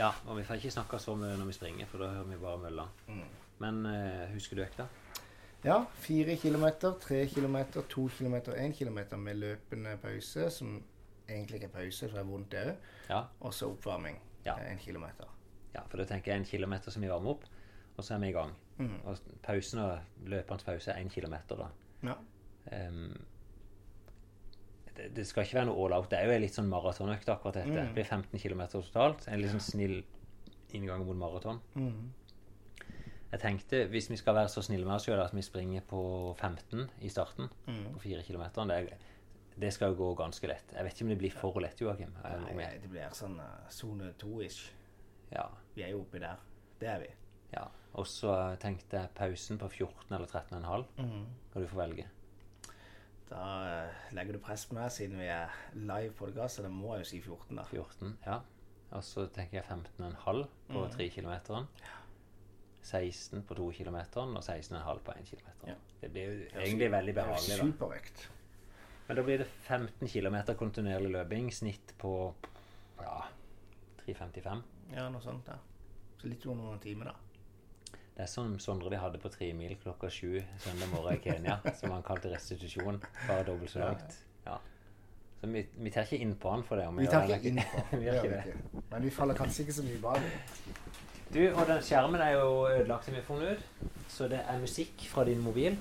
Ja, og vi får ikke snakke så mye når vi springer, for da hører vi bare mølla. Mm. Men eh, husker du økta? Ja, fire kilometer, tre kilometer, to kilometer, én kilometer med løpende pause, som egentlig ikke pause, for det er vondt det òg. Ja. Og så oppvarming. Ja. En kilometer. ja, for da tenker jeg en kilometer som vi varmer opp, og så er vi i gang. Mm. Og pausen og løperens pause er én kilometer, da. Ja. Um, det, det skal ikke være noe all out. Det er jo en litt sånn maratonøkt, akkurat dette. Mm. Det blir 15 km totalt. En litt sånn snill inngang mot maraton. Mm. Jeg tenkte, hvis vi skal være så snille med oss sjøl at vi springer på 15 i starten, Mm. på 4 km det er, det skal jo gå ganske lett. Jeg vet ikke om det blir for lett, Joakim. Nei, det blir sånn sone uh, to-ish. Ja. Vi er jo oppi der. Det er vi. ja. Og så tenkte jeg pausen på 14 eller 13,5. Kan du få velge. Da uh, legger du press på meg, siden vi er live podkast, så da må jeg jo si 14, da. 14, ja. Og så tenker jeg 15,5 på 3 km. 16 på 2 km og 16,5 på 1 km. Ja. Det blir jo egentlig veldig Det er jo behagelig. Supervekt. Men da blir det 15 km kontinuerlig løping. Snitt på ja, 3,55. Ja, noe sånt, da. Så litt under noen timer, da. Det er som Sondre de hadde på tremil klokka sju søndag morgen i Kenya, som han kalte restitusjon. Bare dobbelt så langt. Ja. Så vi, vi tar ikke inn på han for det. om Vi tar ikke innpå inn på vi gjør ikke vi det. Men vi faller kanskje ikke så mye bak. Du, og den skjermen er jo ødelagt, som vi har funnet ut. Så det er musikk fra din mobil.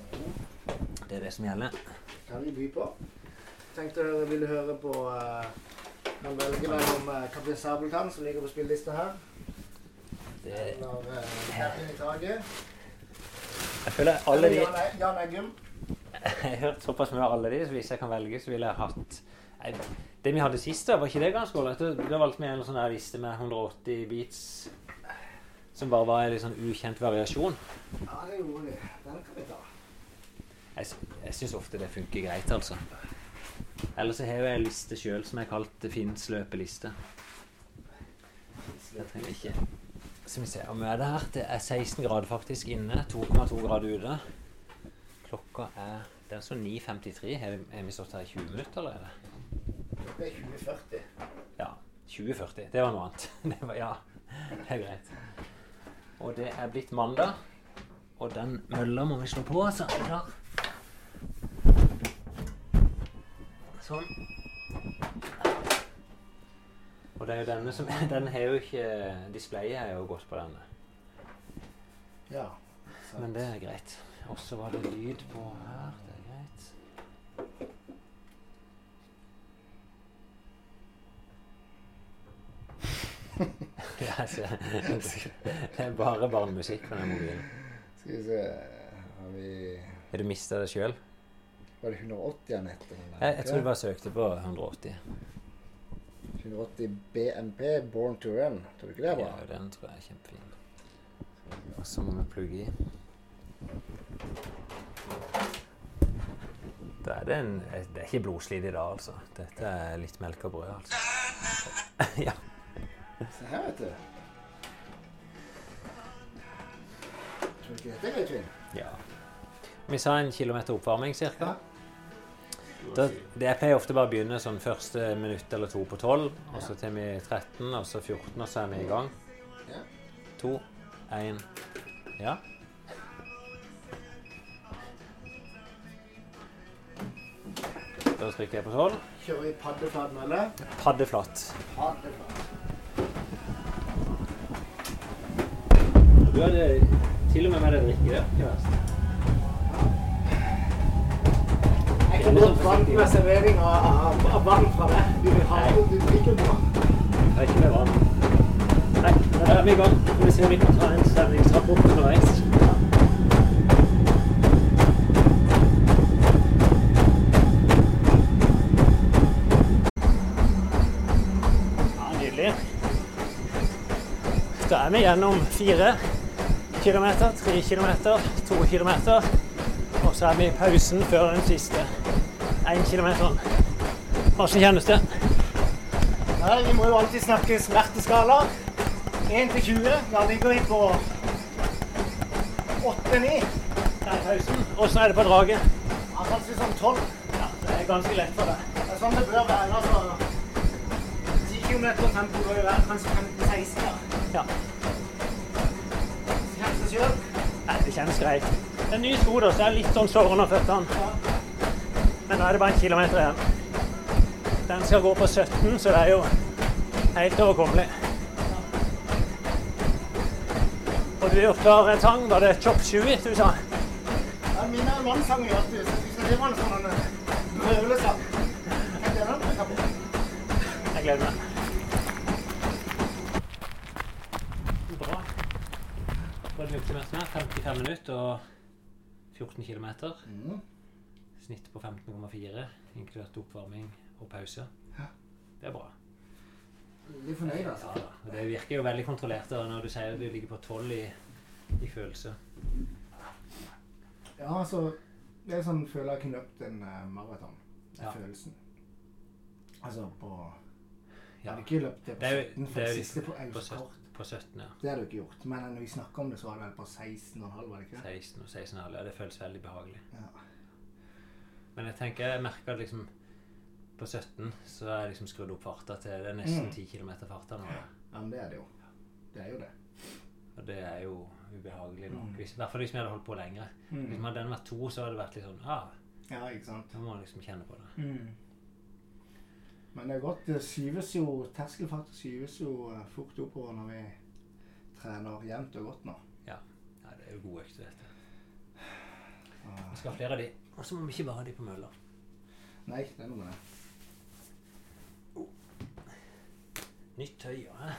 Det er det som gjelder. Kan vi by på? Tenkte dere ville høre på uh, Kan velge mellom uh, Kaptein Sabeltann, som ligger på spillelista her, Det, eller uh, Captain i taket. jeg føler alle de Jan, Jan Eggum. Jeg har hørt såpass mye av alle de, så hvis jeg kan velge, så ville jeg hatt Nei, Det vi hadde sist, da, var ikke det ganske ålreit? Da valgte vi en sånn her liste med 180 beats som bare var en litt sånn ukjent variasjon. Ja, det gjorde vi. Den kan vi ta. Jeg, jeg syns ofte det funker greit, altså. Eller så har jeg en liste sjøl som jeg kalt Finns løpeliste. Det trenger jeg ikke. Skal vi se om vi er her. Det er 16 grader faktisk inne. 2,2 grader ute. Klokka er Det er så 9.53. Har vi, stått her i 20 minutter allerede? Det er 2040. Ja. 2040. Det var noe annet. Det var, ja, det er greit. Og det er blitt mandag. Og den mølla må vi slå på, så er du klar. Sånn. Og det er jo denne som Den har jo ikke Displayet er jo godt på denne. Ja. Men det er greit. Og så var det lyd på her. Det er greit. Ja, så- det er bare barnemusikk på den mobilen. Skal vi se Har vi Har du mista det sjøl? Var det 180 han het? Jeg, jeg tror du bare søkte på 180. 180 BNP, Born to Run. Tror du ikke det er bra? Ja, den tror jeg er kjempefin. Og så må vi plugge i. Det er en, det er ikke blodslit i dag, altså. Dette er litt melk og brød, altså. ja. Se her, vet du. Tror du ikke dette er greit, Finn? ja. Vi sa en kilometer oppvarming cirka. Ja. Da, det jeg pleier ofte bare å begynne sånn første minutt eller to på 12, og så til vi 13, og så 14, og så er vi i gang. To, én Ja. Da trykker jeg på 12. Kjører vi paddeflat eller? Paddeflatt. Paddeflat. Du hadde til og med med deg drikke, det. Ikke verst. Ikke godt vant med servering av, vann fra deg. Du vil ha bra. Det er ikke med vann. Nei, da er vi i gang. Vi se om vi kan ta en stemningsrapport underveis. Ja, nydelig. Da er vi gjennom fire kilometer, tre kilometer, to kilometer. Og så er vi i pausen før den siste én km. Hvordan kjennes det? Nei, vi må jo alltid snakke smerteskala. 1 til 20. Da ligger vi på 8-9. Det er. Åssen er det på draget? Ja, kanskje sånn 12. Ja, det er ganske lett for deg. Det er sånn det bør være. altså. 10 km tempo bør jo være kanskje 15-16. Ja. Kjennes Kjenner sjøl? Nei, det kjennes greit. Det er nye sko, da, så det er litt sånn sårende under føttene. Men nå er det bare en kilometer igjen. Den skal gå på 17, så det er jo helt overkommelig. Og du dyrker tang, var det chop shui du sa? Ja, min er mannsang i hvis det var en sånn dere den? Jeg gleder meg. Bra. Hva er det vi oppsummert med? 55 minutter og 14 km. Snitt på 15,4, inkludert oppvarming og pause. Ja. Det er bra. Veldig fornøyd, altså. Ja. Og det virker jo veldig kontrollert da, når du sier du ligger på 12 i, i følelse. Ja, altså Det er sånn føler jeg kunne løpt en uh, maraton. Den Ja. følelsen. Altså på Jeg Ja. hadde ikke løpt det på Det er jo- 17, for det er det siste på på Auskort. På 17, ja. Det hadde du ikke gjort. Men når vi snakka om det, så var det vel på 16,5, var det ikke det? 16 og 16,5. Ja, det føles veldig behagelig. Ja. Men jeg tenker, jeg merker at liksom på 17 så er jeg liksom skrudd opp farta til det er nesten Mm. 10 km farta nå. ja, men det er det jo. Det er jo det. Og det er jo ubehagelig nok. Mm. Hvis, I hvert fall hvis vi hadde holdt på lenger. Hvis vi hadde den vært to, så hadde det vært litt sånn ah, Ja, ikke sant. Da må man liksom kjenne på det. Mm. Men det er godt. Det skyves jo Terskelfart skyves jo eh, fort oppover når vi trener jevnt og godt nå. Ja, det er jo god økt, dette. du. Vi skal ha flere av de. Og så må vi ikke ha de på mølla. nei, det er noe med det. Nytt tøy, ja.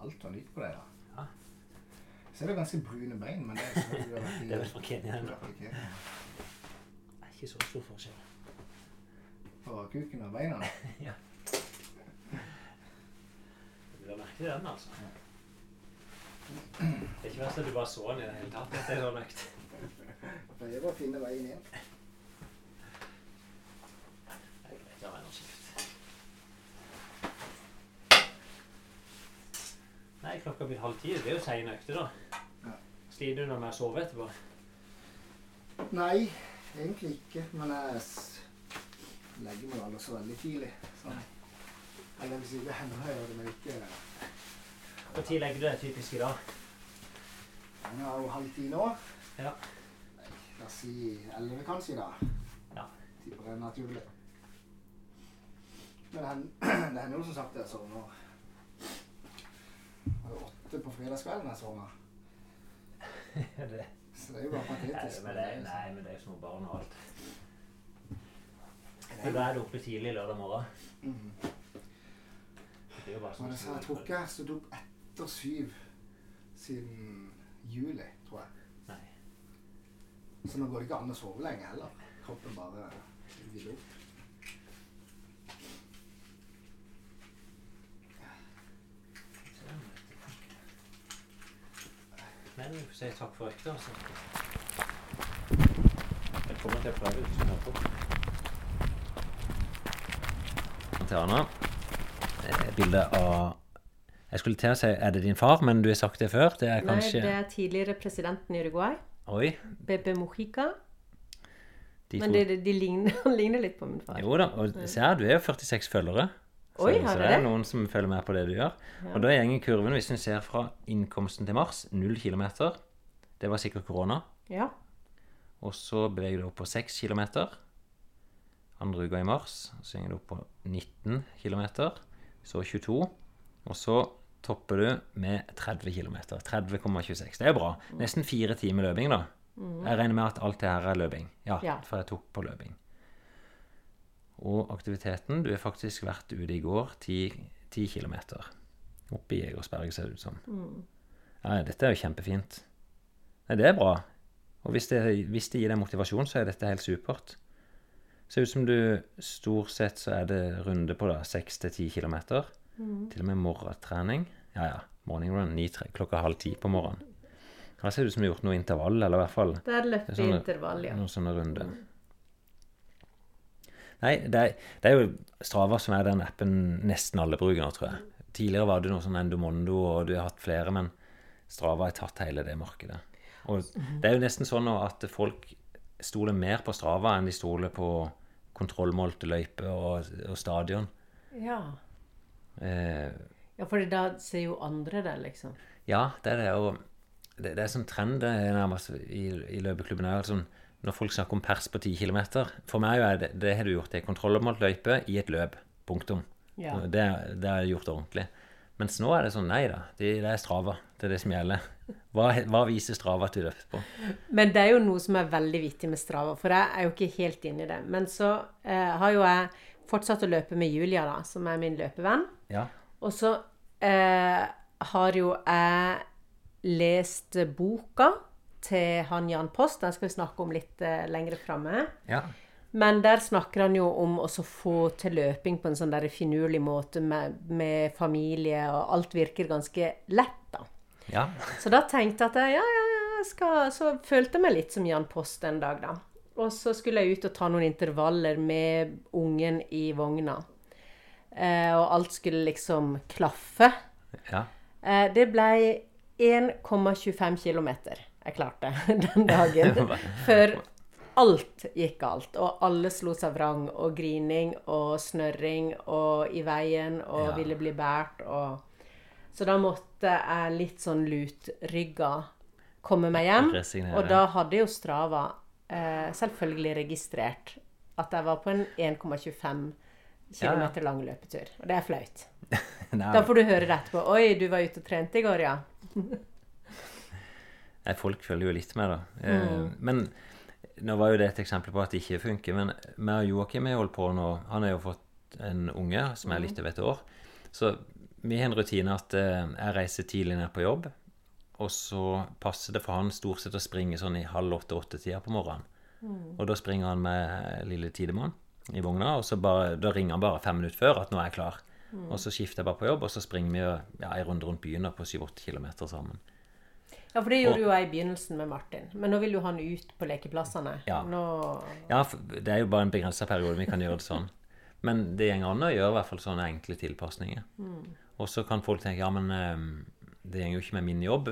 Alt var nytt på deg, da. Ja. Så er det ganske brune bein, men det er selvfølgelig i- Det er vel fra Kenya. Det er ikke så stor forskjell. På kuken og beina. ja. Du la merke til den, altså. Det er ikke verst at du bare så den i det hele tatt. Det er så økt. Prøver å finne veien inn. Det er greit å ha. Nei, klokka blir halv ti. Det er jo sein økte, da. Ja. Sliter du når med å sove etterpå? Nei, egentlig ikke. Men jeg legger meg aldri så veldig tidlig. Sånn. Eller si, det hender jeg gjør det, men ikke Når legger du deg typisk i dag? Den er jo halv ti nå. Ja. Nei, si elleve kanskje da. Ja. Tipper det er naturlig. Men det det hender jo som sagt jeg sovner Det var jo åtte på fredagskvelden jeg sovna. Så det er jo bare nei, patetisk. men det, nei, men det er jo små barn og alt. Men da er du oppe tidlig lørdag morgen. Mhm. Det er jo bare sånn. jeg tror ikke jeg har stått opp etter syv siden juli. Nei. Så nå går det ikke an å sove lenge heller. Kroppen bare vil opp. Men vi får si takk for økta, Jeg kommer til å prøve ut som hører på. Til Anna. Eh, Bilde av Jeg skulle til å si er det din far, men du har sagt det før. Det er Nei, kanskje det er tidligere presidenten i Uruguay, Oi. Pepe Mojica. De Men de, de, ligner, han ligner litt på min far. Jo da. Og se her, du er jo 46 følgere. Så, Oi, så det er det? noen som følger med på det du gjør. Ja. Og da er gjenger kurven, hvis en ser fra innkomsten til mars, 0 kilometer. Det var sikkert korona. Ja. Og så beveger du opp på 6 km. Andre uka i mars så gjenger du opp på 19 km. Så 22. Og så topper du med 30 km. 30,26. Det er bra. Nesten fire timer løping, da. Jeg regner med at alt det her er løping. Ja, Ja. for jeg tok på løping. Og aktiviteten Du har faktisk vært ute i går 10, 10 km. Oppe i Jegersberg, ser det ut som. Ja, dette er jo kjempefint. Nei, det er bra. Og hvis det, hvis det gir deg motivasjon, så er dette helt supert. Ser ut som du stort sett så er det runde på da, 6-10 km. Til og med morgentrening. Ja, ja. Morning run 9, tre- klokka halv ti på morgenen. Her ser det ut som du har gjort noe intervall, eller i hvert fall Det er løpeintervall, ja. noen sånne runder. Nei, det er, det er jo Strava som er den appen nesten alle bruker nå, tror jeg. Tidligere var det noe sånn Endomondo, og du har hatt flere, men Strava har tatt hele det markedet. Og det er jo nesten sånn nå at folk stoler mer på Strava enn de stoler på kontrollmålte løyper og, og stadion. Ja. Eh, ja, for da ser jo andre det, liksom. Ja, det er det. Og det, det er sånn trend nærmest i, i løpeklubben òg. Sånn, når folk snakker om pers på 10 km For meg er det, det har du gjort. Det er kontrollmålt løype i et løp. Punktum. Ja. Det, det er gjort ordentlig. Mens nå er det sånn Nei da, det, det er Strava. Det er det som gjelder. Hva, hva viser Strava at du løper på? Men det er jo noe som er veldig vittig med Strava, for jeg er jo ikke helt inne i det. Men så eh, har jo jeg fortsatt å løpe med Julia, da, som er min løpevenn. Ja. Og så eh, har jo jeg lest boka til han Jan Post. Den skal vi snakke om litt eh, lenger framme. Ja. Men der snakker han jo om å få til løping på en sånn der finurlig måte med, med familie, og alt virker ganske lett, da. ja. Så da tenkte jeg at jeg, ja, ja, ja, skal Så følte jeg meg litt som Jan Post en dag, da. Og så skulle jeg ut og ta noen intervaller med ungen i vogna. Eh, og alt skulle liksom klaffe. ja. Eh, det ble 1,25 km jeg klarte den dagen. Før alt gikk galt. Og alle slo seg vrang. Og grining og snørring og i veien og Ja. ville bli båret og Så da måtte jeg litt sånn lutrygga komme meg hjem. Og da hadde jo Strava eh, selvfølgelig registrert at jeg var på en 1,25 km Ja. lang løpetur. Og det er flaut. Da får du høre det etterpå. 'Oi, du var ute og trente i går, ja'. Nei, folk følger jo litt med, da. Mm. men nå var jo det et eksempel på at det ikke funker. Men vi og Joakim har holdt på nå Han har jo fått en unge som er litt over et år. Så vi har en rutine at eh, jeg reiser tidlig ned på jobb. Og så passer det for han stort sett å springe sånn i halv åtte-åtte-tida på morgenen. Og da springer han med lille Tidemann i vogna, og så bare, da ringer han bare fem minutter før at nå er jeg klar. Og så skifter jeg bare på jobb, og så springer vi ja, en runde rundt byen på syv-åtte kilometer sammen. Ja, for det gjorde jo jeg i begynnelsen med Martin. Men nå vil jo han ut på lekeplassene. Ja. Nå Ja, det er jo bare en begrensa periode vi kan gjøre det sånn. Men det går an å gjøre i hvert fall sånne enkle tilpasninger. Og så kan folk tenke ja, men eh, det går jo ikke med min jobb.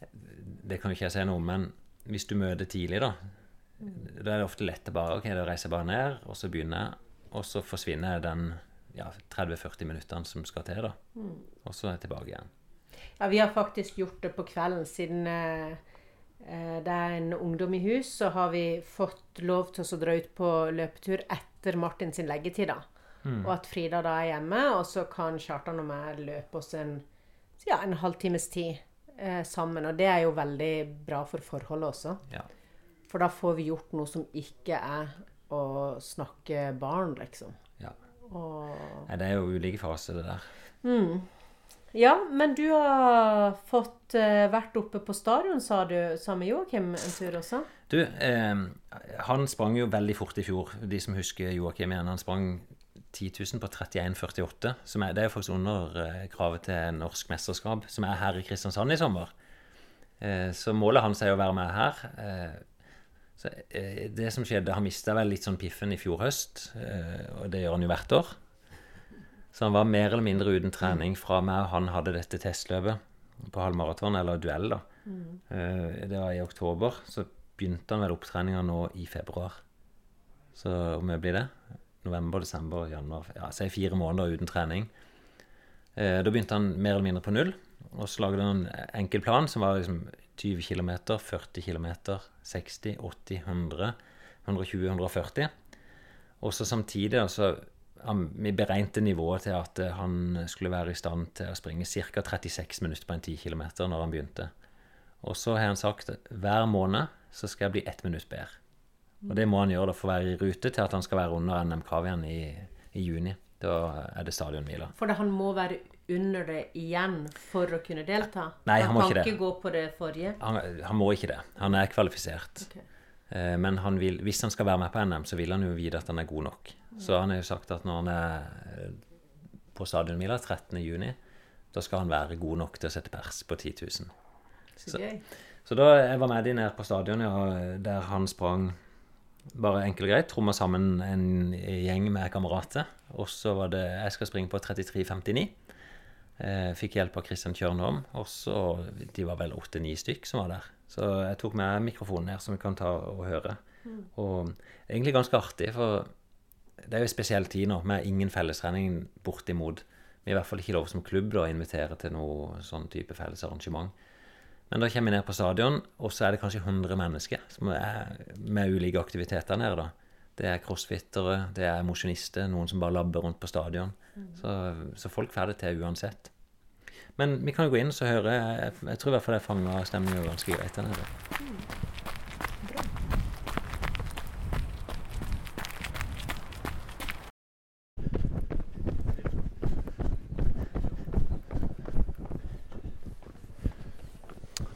Det kan jo ikke jeg si noe om, men hvis du møter tidlig, da, da er det ofte lett å bare Ok, da reiser jeg bare ned, og så begynner jeg, og så forsvinner den ja, 30-40 minuttene som skal til, da. Og så er jeg tilbake igjen. Ja, vi har faktisk gjort det på kvelden siden eh, det er en ungdom i hus, så har vi fått lov til å dra ut på løpetur etter Martin sin leggetid, da. Og at Frida da er hjemme, og så kan Kjartan og meg løpe oss en, ja, en halvtimes tid eh, sammen. Og det er jo veldig bra for forholdet også. Ja. For da får vi gjort noe som ikke er å snakke barn, liksom. ja. Og Nei, det er jo ulike faser, det der. Ja, men du har fått uh, vært oppe på stadion, sa du, sammen med Joakim en tur også? Du, eh, han sprang jo veldig fort i fjor. De som husker Joakim igjen, han sprang 10 på 31,48. Som er, det er faktisk under eh, kravet til norsk mesterskap, som er her i Kristiansand i sommer. Eh, så målet hans er å være med her. Eh, så eh, det som skjedde, Han mista vel litt sånn piffen i fjor høst, eh, og det gjør han jo hvert år. Så han var mer eller mindre uten trening fra meg han hadde dette testløpet på halvmaraton, eller duell, da. Eh, Det var i oktober. Så begynte han vel opptreninga nå i februar. Så hvor mye blir det? November, desember, januar Ja, si fire måneder uten trening. Eh, Da begynte han mer eller mindre på null. Og så lagde han en enkel plan som var liksom 20 km, 40 km, 60, 80, 100, 120, 140. Og så samtidig altså, Vi beregnet nivået til at eh, han skulle være i stand til å springe ca. 36 minutter på en 10 km når han begynte. Og så har han sagt hver måned så skal jeg bli ett minutt bedre. Og det må han gjøre da for å være i rute til at han skal være under NM-kravet i, i juni. Da er det stadionhviler. For han må være under det igjen for å kunne delta? Nei, han må ikke det. Han kan ikke gå på det forrige? Han, han må ikke det. Han er kvalifisert. Okay. Eh, Men han vil, hvis han skal være med på NM, så vil han jo vite at han er god nok. Så han har jo sagt at når han er eh, på stadionmila 13.6, da skal han være god nok til å sette pers på 10 000. Så. Så da jeg var med de ned på stadion, ja, der han sprang bare enkelt og greit. Tromma sammen en gjeng med kamerater. Og så var det Jeg skal springe på 33,59. Eh, fikk hjelp av Kristian Kjørnholm. Og så De var vel åtte-ni stykk som var der. Så jeg tok med mikrofonen her, som vi kan ta og høre. Og egentlig ganske artig, for det er jo en spesiell tid nå, med ingen fellestrening bortimot. Vi er i hvert fall ikke lov som klubb da, å invitere til noe sånn type felles arrangement. Men da kommer vi ned på stadion, og så er det kanskje 100 mennesker som er med ulike aktiviteter nede. da. Det er crossfittere, det er mosjonister, noen som bare labber rundt på stadion. Så, så folk får det til uansett. Men vi kan jo gå inn og høre Jeg, jeg tror i hvert fall jeg fanga stemninga ganske greit der nede.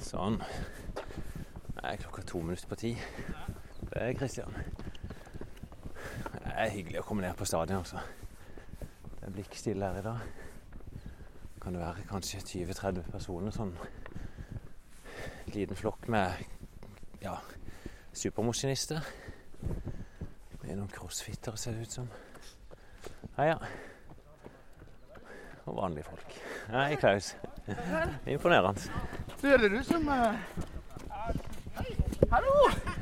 Sånn. Det er klokka to minutter på ti. Det er Kristian. Er hyggelig å komme ned på stadion, altså. Det er blikkstille her i dag. Kan det være kanskje 20-30 personer sånn. En liten flokk med ja, supermosjonister. Med noen crossfittere, ser det ut som. Heia. Og vanlige folk. Hei, Klaus. Imponerende. Du, er det du som uh... Hallo!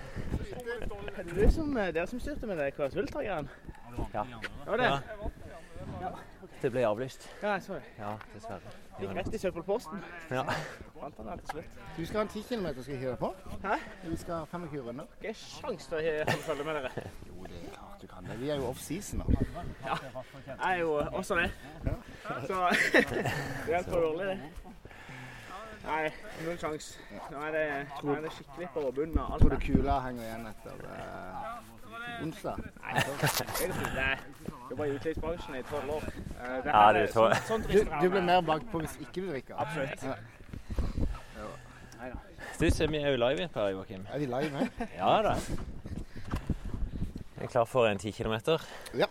Er det du som, eh, dere som styrte med det KS-Ultragreiene? Ja. Det var det? Ja. Det ble avlyst. Ja, jeg så det. Ja, dessverre. Gikk rett i søppelposten. Ja. Fant han til slutt. Du skal ha en 10 km, skal hive på? Hæ? Vi skal ha 25 runder. Ikke sjans til å følge med dere. Jo, det er klart du kan det. Vi er jo off-season nå. Jeg er jo også det. Så det er jo dårlig, det. Nei, null sjans. Nå er det, nå er det skikkelig på bunnen av alt. Tror du kula henger igjen etter uh, onsdag? Nei, det er jobba i utelivsbransjen i tolv år. Eh, det Ja, det er sånn, sånn Du, du blir mer bakpå hvis ikke du drikker. Absolutt. Ja. Du ser vi er jo live her, Joakim. Er vi live her? Ja da. Er klar for en ti kilometer? Ja.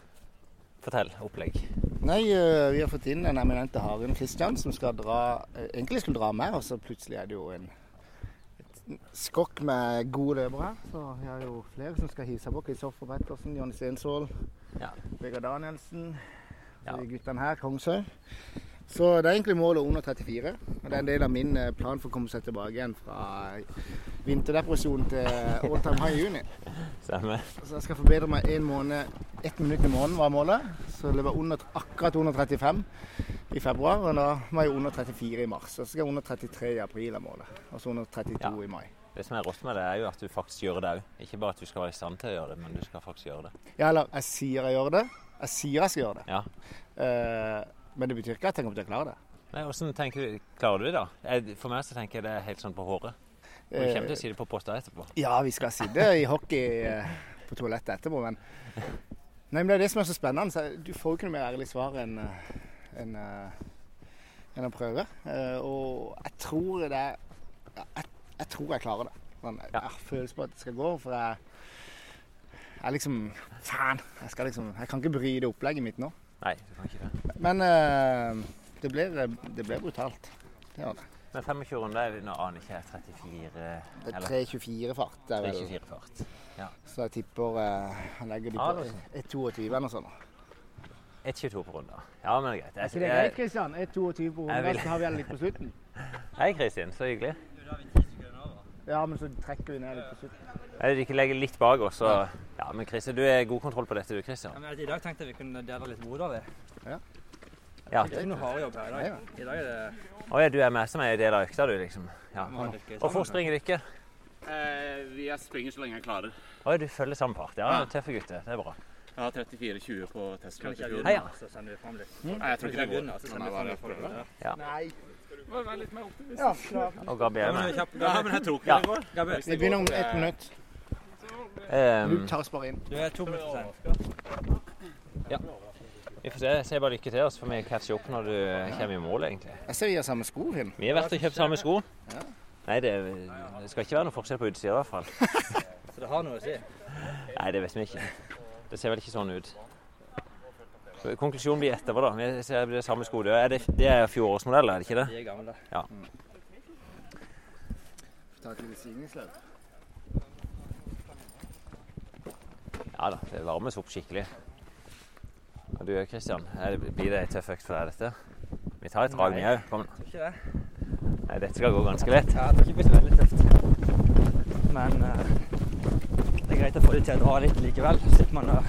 Fortell. Opplegg. Nei, eh, vi har fått inn den eminente Harun Kristian som skal dra eh, Egentlig skulle dra med, og så plutselig er det jo en skokk med gode løpere. Så vi har jo flere som skal hive seg på. Kristoffer Pettersen, Jonny Stensvold, Ja. Vegard Danielsen. Ja. De guttene her, Kongshaug. Så det er egentlig målet under 34. Og det er en del av min eh, plan for å komme seg tilbake igjen fra vinterdepresjon til all time high i juni. Samme. Så jeg skal forbedre meg en måned, ett minutt i måneden var målet. Så det var under, akkurat under 35 i februar, og da var jeg under 34 i mars. Og så skal jeg under 33 i april av målet, og så under 32 Ja. i mai. Det som er rått med det, er jo at du faktisk gjør det òg. Ikke bare at du skal være i stand til å gjøre det, men du skal faktisk gjøre det. Ja, eller jeg sier jeg gjør det. Jeg sier jeg skal gjøre det. Ja. Eh, men det betyr ikke at jeg kommer til å klare det. Nei, Hvordan tenker du, klarer du det, da? For meg så tenker jeg det er helt sånn på håret. Og du kommer til å si det på posta etterpå. Ja, vi skal si det i hockey eh, på toalettet etterpå, men Nei, men Det er det som er så spennende. Så du får jo ikke noe mer ærlig svar enn en, eh, å prøve. Eh, Og jeg tror det jeg, jeg tror jeg klarer det. Sånn, jeg har følelse på at det skal gå, for jeg jeg liksom Faen! Jeg, liksom, jeg kan ikke bryte opplegget mitt nå. Nei, du kan ikke det. Men uh, det blir, det blir brutalt. Det gjør det. Men 25 runder er nå aner ikke jeg 34 Det er eller 3.24-fart. Det er vel 3.24 fart. Så jeg tipper eh, Han legger de Ja, på ah, 1,22 eller noe sånt. 1,22 på runder. Ja, men det er greit. Er ikke det greit, Kristian? 1,22 på Jeg vil- så har vi alle litt på slutten. Hei, Kristin. Så hyggelig. Ja, men så trekker vi ned litt på slutten. Jeg vil legger legge litt bak oss. Så... Ja, men Christian, du er god kontroll på dette, du, Christian. Ja, men I dag tenkte jeg vi kunne dele litt mot av det. Ja. Det er ikke noe hardjobb her i dag. I dag er det Å ja, du er med som er en del av økta, du, liksom? Ja. må Og hvor sammen. springer dere? Eh, jeg springer så lenge jeg klarer. Å ja, du følger samme part. Ja, Ja. tøffe gutter. Det er bra. Jeg har 34,20 på testmøtet i fjor. Hei, ja. så sender vi fram litt? Nei, jeg tror ikke det går. begynner, Nei. Litt? Ja. Nei. Og Gabi er med. Ja, men jeg tror ikke Ja. det går. Vi begynner om ett minutt. Um, Du tar oss bare inn. du er to minutter sen. vi får se. Sier bare lykke til, så får vi catche opp når du kommer i mål, egentlig. Jeg ser vi har samme sko, Finn. Vi har vært og kjøpt samme sko. Ja. Nei, det, det skal ikke være noe forskjell på utstyret, i hvert fall. Så det har noe å si. Nei, det vet vi ikke. Det ser vel ikke sånn ut. Konklusjonen blir etterpå, da. Vi ser det blir samme skole. Er, det, det er fjorårsmodeller, er det ikke det? De er gamle. Ta et lite stigningsløp. Ja da, det varmes opp skikkelig. Og du Kristian, blir det ei tøff økt for deg, dette? Vi tar et drag, vi òg. Kom. Ikke det. Nei, dette skal gå ganske lett. Ja, det har ikke blitt veldig tøft. Men uh, det er greit å få det til å dra litt likevel. Sitter man å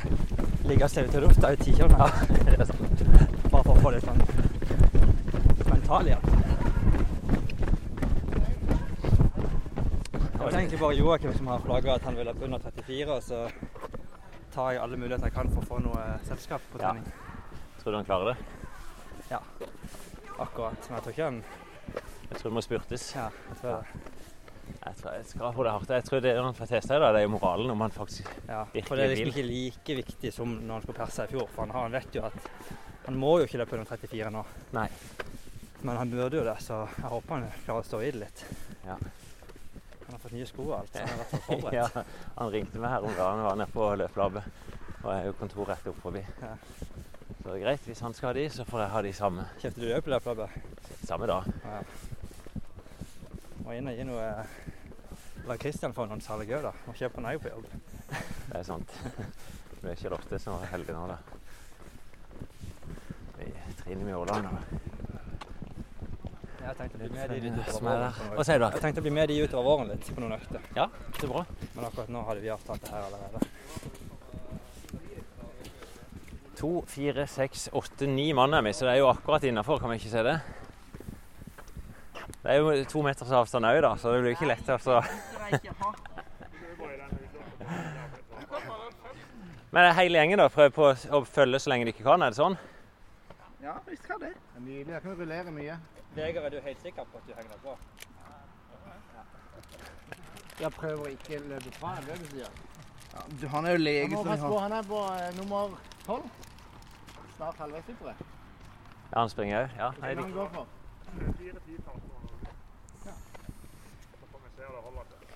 ligge og til ut i ti er sant. Bare for å få litt sånn mental hjelp. Det er egentlig bare Joakim som har flagga at han vil opp under 34, og så tar jeg alle muligheter jeg kan for å få noe selskap på Ja. trening. Tror du han klarer det? Ja. Akkurat. Men jeg tror ikke han Jeg tror det må spurtes. Ja, jeg tror det. Jeg tror jeg skal få det hardt. Jeg tror det han får testa, det er jo moralen om han faktisk Ja, Virkelig for det er liksom ikke like viktig som når han skulle perse i fjor. For han, har, han vet jo at han må jo ikke løpe under 34 nå. Nei. Men han burde jo det, så jeg håper han klarer å stå i det litt. Ja. Han har fått nye sko og alt. så Han har vært så forberedt. Ja, han ringte meg her om dagen var nede på løpelabbet. Og jeg har jo kontor rett opp forbi. Ja. Så det er greit. Hvis han skal ha de, så får jeg ha de samme. Kjøpte du òg på løpelabbet? Samme dag. Ja. Må inn og gi noe eh, La Christian få noen salg òg, da. Og kjøpe han òg på jobb. Det er sant. Vi er ikke Lotte så heldige heldig nå, da. Vi triner med Åland. Jeg tenkte å bli med de litt utover våren. der. på noen Hva sier du? Jeg tenkte å bli med de utover våren litt på noen økter. Ja, det er bra. Men akkurat nå hadde vi avtalt det her allerede. To, fire, seks, åtte, ni mann er vi, så det er jo akkurat innafor, kan vi ikke se det? Det er jo to meters avstand òg, da, så det blir ikke lett altså. Men hele gjengen da, prøver på å følge så lenge de ikke kan, er det sånn? Ja, vi skal det. Det er nydelig. Jeg kan rullere mye. Vegard, er du helt sikker på at du henger deg på? Jeg prøver å ikke løpe fra, er det du sier? Ja, du, han er jo lege, så han på, han er på uh, nummer 12. Snart halvveis, tipper. Ja, han springer òg? Ja. Hva kan han gå for.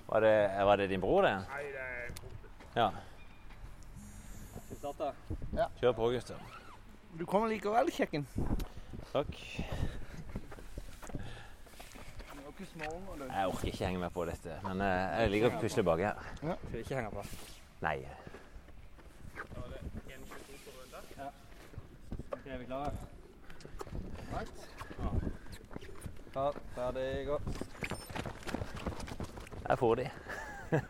Var, det, var det din bror, det? Nei, Ja. Skal vi starte? Kjør på, gutter. Du kommer likevel, kjekken. Takk. Er. Jeg orker ikke henge meg på dette, men eh, jeg liker å pusle baki her. Skal vi ikke henge på? Nei. Ok, er vi klare? Klar, ferdig, gå. Jeg får de.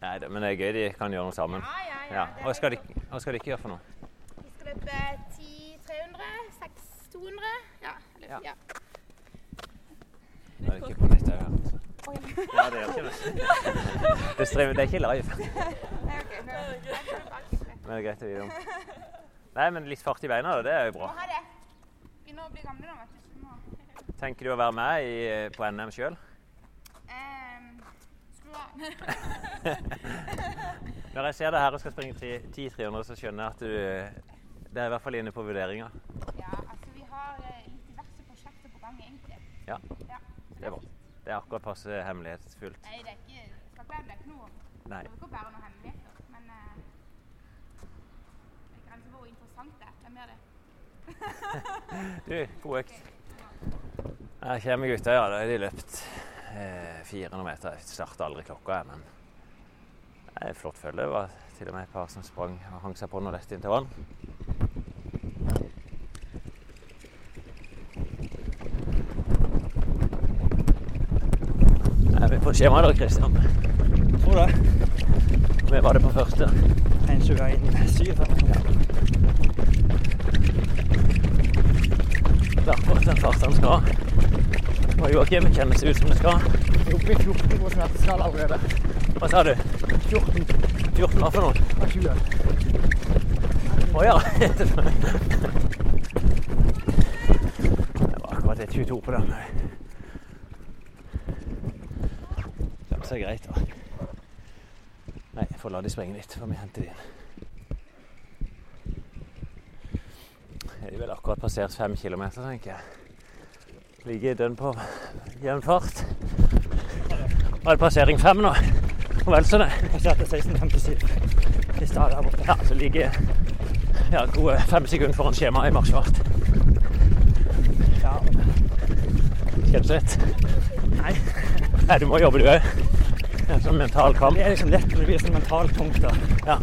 Nei, men det er gøy de kan gjøre noe sammen. Ja, ja, ja. Ja. Hva skal, de, hva skal de ikke gjøre for noe? De skal løpe 10 300, 6 200. Ja. Eller, Ja. ja. Det er ikke på nettet her. Altså. Ja, det er ikke det. Det, streamer, det er ikke live, Nei, ok, nå- nei, nå er det bak. Men det er greit å vite om. Nei, men litt fart i beina, da, det er jo bra. Må ha det. Begynner å bli gamle da. vet du. Tenker du å være med i, på NM sjøl? Um, Skru av. Når jeg ser deg her og skal springe 10-300, så skjønner jeg at du Det er i hvert fall inne på vurderinga. Ja, altså vi har eh, litt diverse prosjekter på gang, egentlig. Ja. Ja. Det er bra. Det er akkurat passe hemmelighetsfullt. Nei, det er ikke skal ikke er noe. Nei. Det er ikke bare noe hemmeligheter, men eh, det er grenser for hvor interessant det er. Det er mer det. Du, god økt. Her kommer gutta, ja. Da har de løpt eh, 400 meter. Jeg starta aldri klokka, jeg, men det er et flott følge. Det var til og med et par som sprang og hang seg på noe lett inntil vann. Er vi på skjema da, Kristian? Tror det. Vi var det på første. 1.21,7. Det på den farten skal. Og Joakim kjennes ut som det skal. Det er oppe i 14 på smerteskala allerede. Hva sa du? 14 14 hva for noe? av 20. Å ja. Det var akkurat det 22 på den. Det er greit, da. Nei, jeg får la de sprenge litt, for vi henter de inn. Er har vel akkurat passert fem kilometer, tenker jeg. Ligger dønn på jevn fart. Var det passering fem nå? Og vel så det. Passerte 16,57 i stad der borte. Ja, så ligger ja, gode fem sekunder foran skjemaet i marsjfart. Ja, Kjennes litt? Nei. Nei, du må jobbe du òg. En sånn mental kamp. det er liksom lett, men det blir sånn mentalt tungt. da. Ja.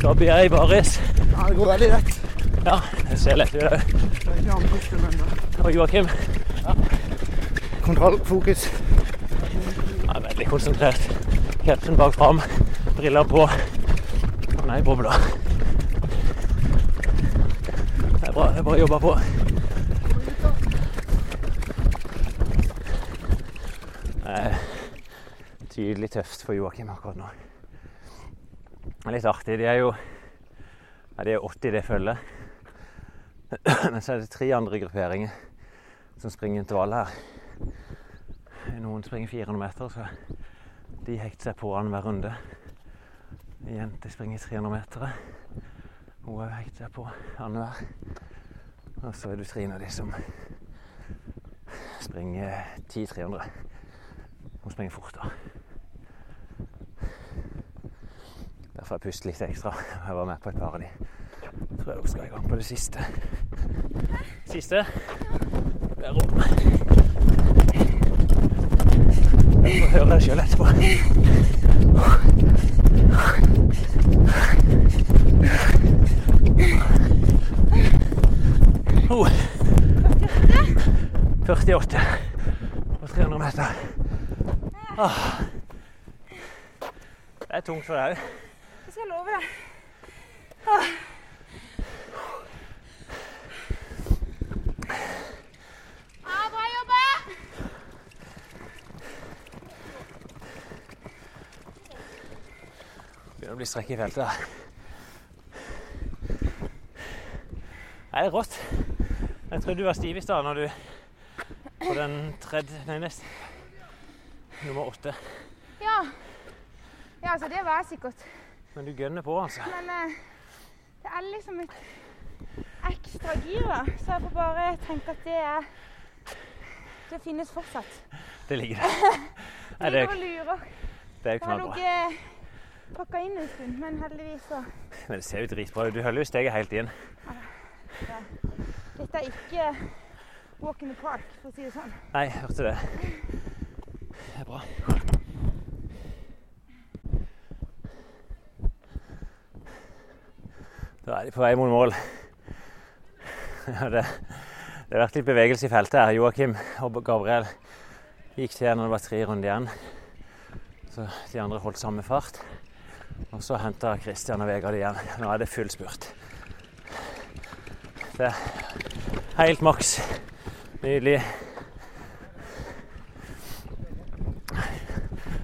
Da blir jeg i baris. Ja, det går veldig lett. Ja, det ser lett ut. Det er uh, Og Joakim kontroll, fokus. Ja, veldig konsentrert. Capsen bak fram, briller på. Han er i bobla. Det er bra. Det er bare å jobbe på. Det er tydelig tøft for Joakim akkurat nå. Det er litt artig. De er jo ja, det er 80 det følget. Men så er det tre andre grupperinger som springer intervall her. Noen springer 400 meter, så de hekter seg på annenhver runde. Ei jente springer 300 meter. De hekter seg på annenhver. Og så er du Trine av de som springer 10-300. Hun springer fort, da. Derfor jeg pustet litt ekstra. Jeg var med på et par av de. Tror jeg også skal i gang på det siste. Siste. Det er rom. Jeg får høre det sjøl etterpå. Oh. 48 på 300 meter. Ah. Det er tungt for deg òg. Jeg skal love deg. Ah, bra jobba! Begynner å bli strekk i feltet. her. Det er rått. Jeg trodde du var stiv i stad når du på den tredje Nei, nest nummer åtte. Ja. ja, altså det var jeg sikkert. Men du gønner på, altså. Men eh, det er liksom et ekstra gir, da. Så jeg får bare tenke at det er Det finnes fortsatt. Det ligger der. Nei, det, er jo lurer. det er jo Det har knallbra. eh, pakka inn en stund, men heldigvis så Men det ser jo dritbra ut. Du holder jo steget helt inn. Dette er ikke walk in the park, for å si det sånn. Nei, jeg hørte det. Det er bra. Da er de på vei mot mål. Det, det har vært litt bevegelse i feltet her. Joakim og Gabriel gikk til når det var tre runder igjen. Så de andre holdt samme fart. Og så henta Christian og Vegard igjen. Nå er det full spurt. Det er helt maks. Nydelig.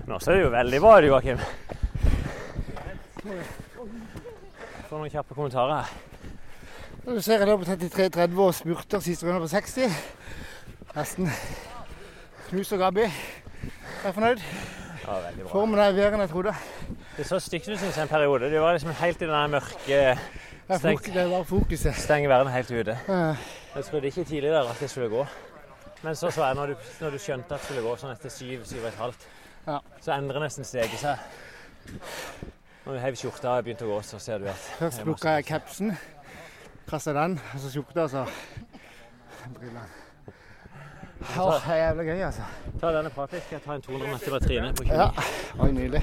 Nå ser det jo veldig bra ut, Joakim. Får noen kjappe kommentarer. Du ser jeg lå på 33,30 og spurter siste runde på 60. Nesten knus og Gabi. Jeg er fornøyd. Ja, veldig bra. Formen er bedre enn jeg trodde. Det så stygt ut synes jeg en periode. Det var liksom helt i den mørke Stengt. det var fokuset. Stenge verden helt ute. Jeg trodde ikke tidligere at det skulle gå. Men så så jeg når du, når du skjønte at det skulle gå sånn etter syv, syv og et halvt, Ja. så endrer nesten steget seg. Når du heiv skjorta og begynte å gå, så ser du at Først plukka jeg capsen, pressa den, og så skjorta, og så brillene. Åh, det er jævlig gøy, altså. Ta denne praten. Skal jeg ta en 200 meter med Trine på 20? Ja. Oi, nydelig.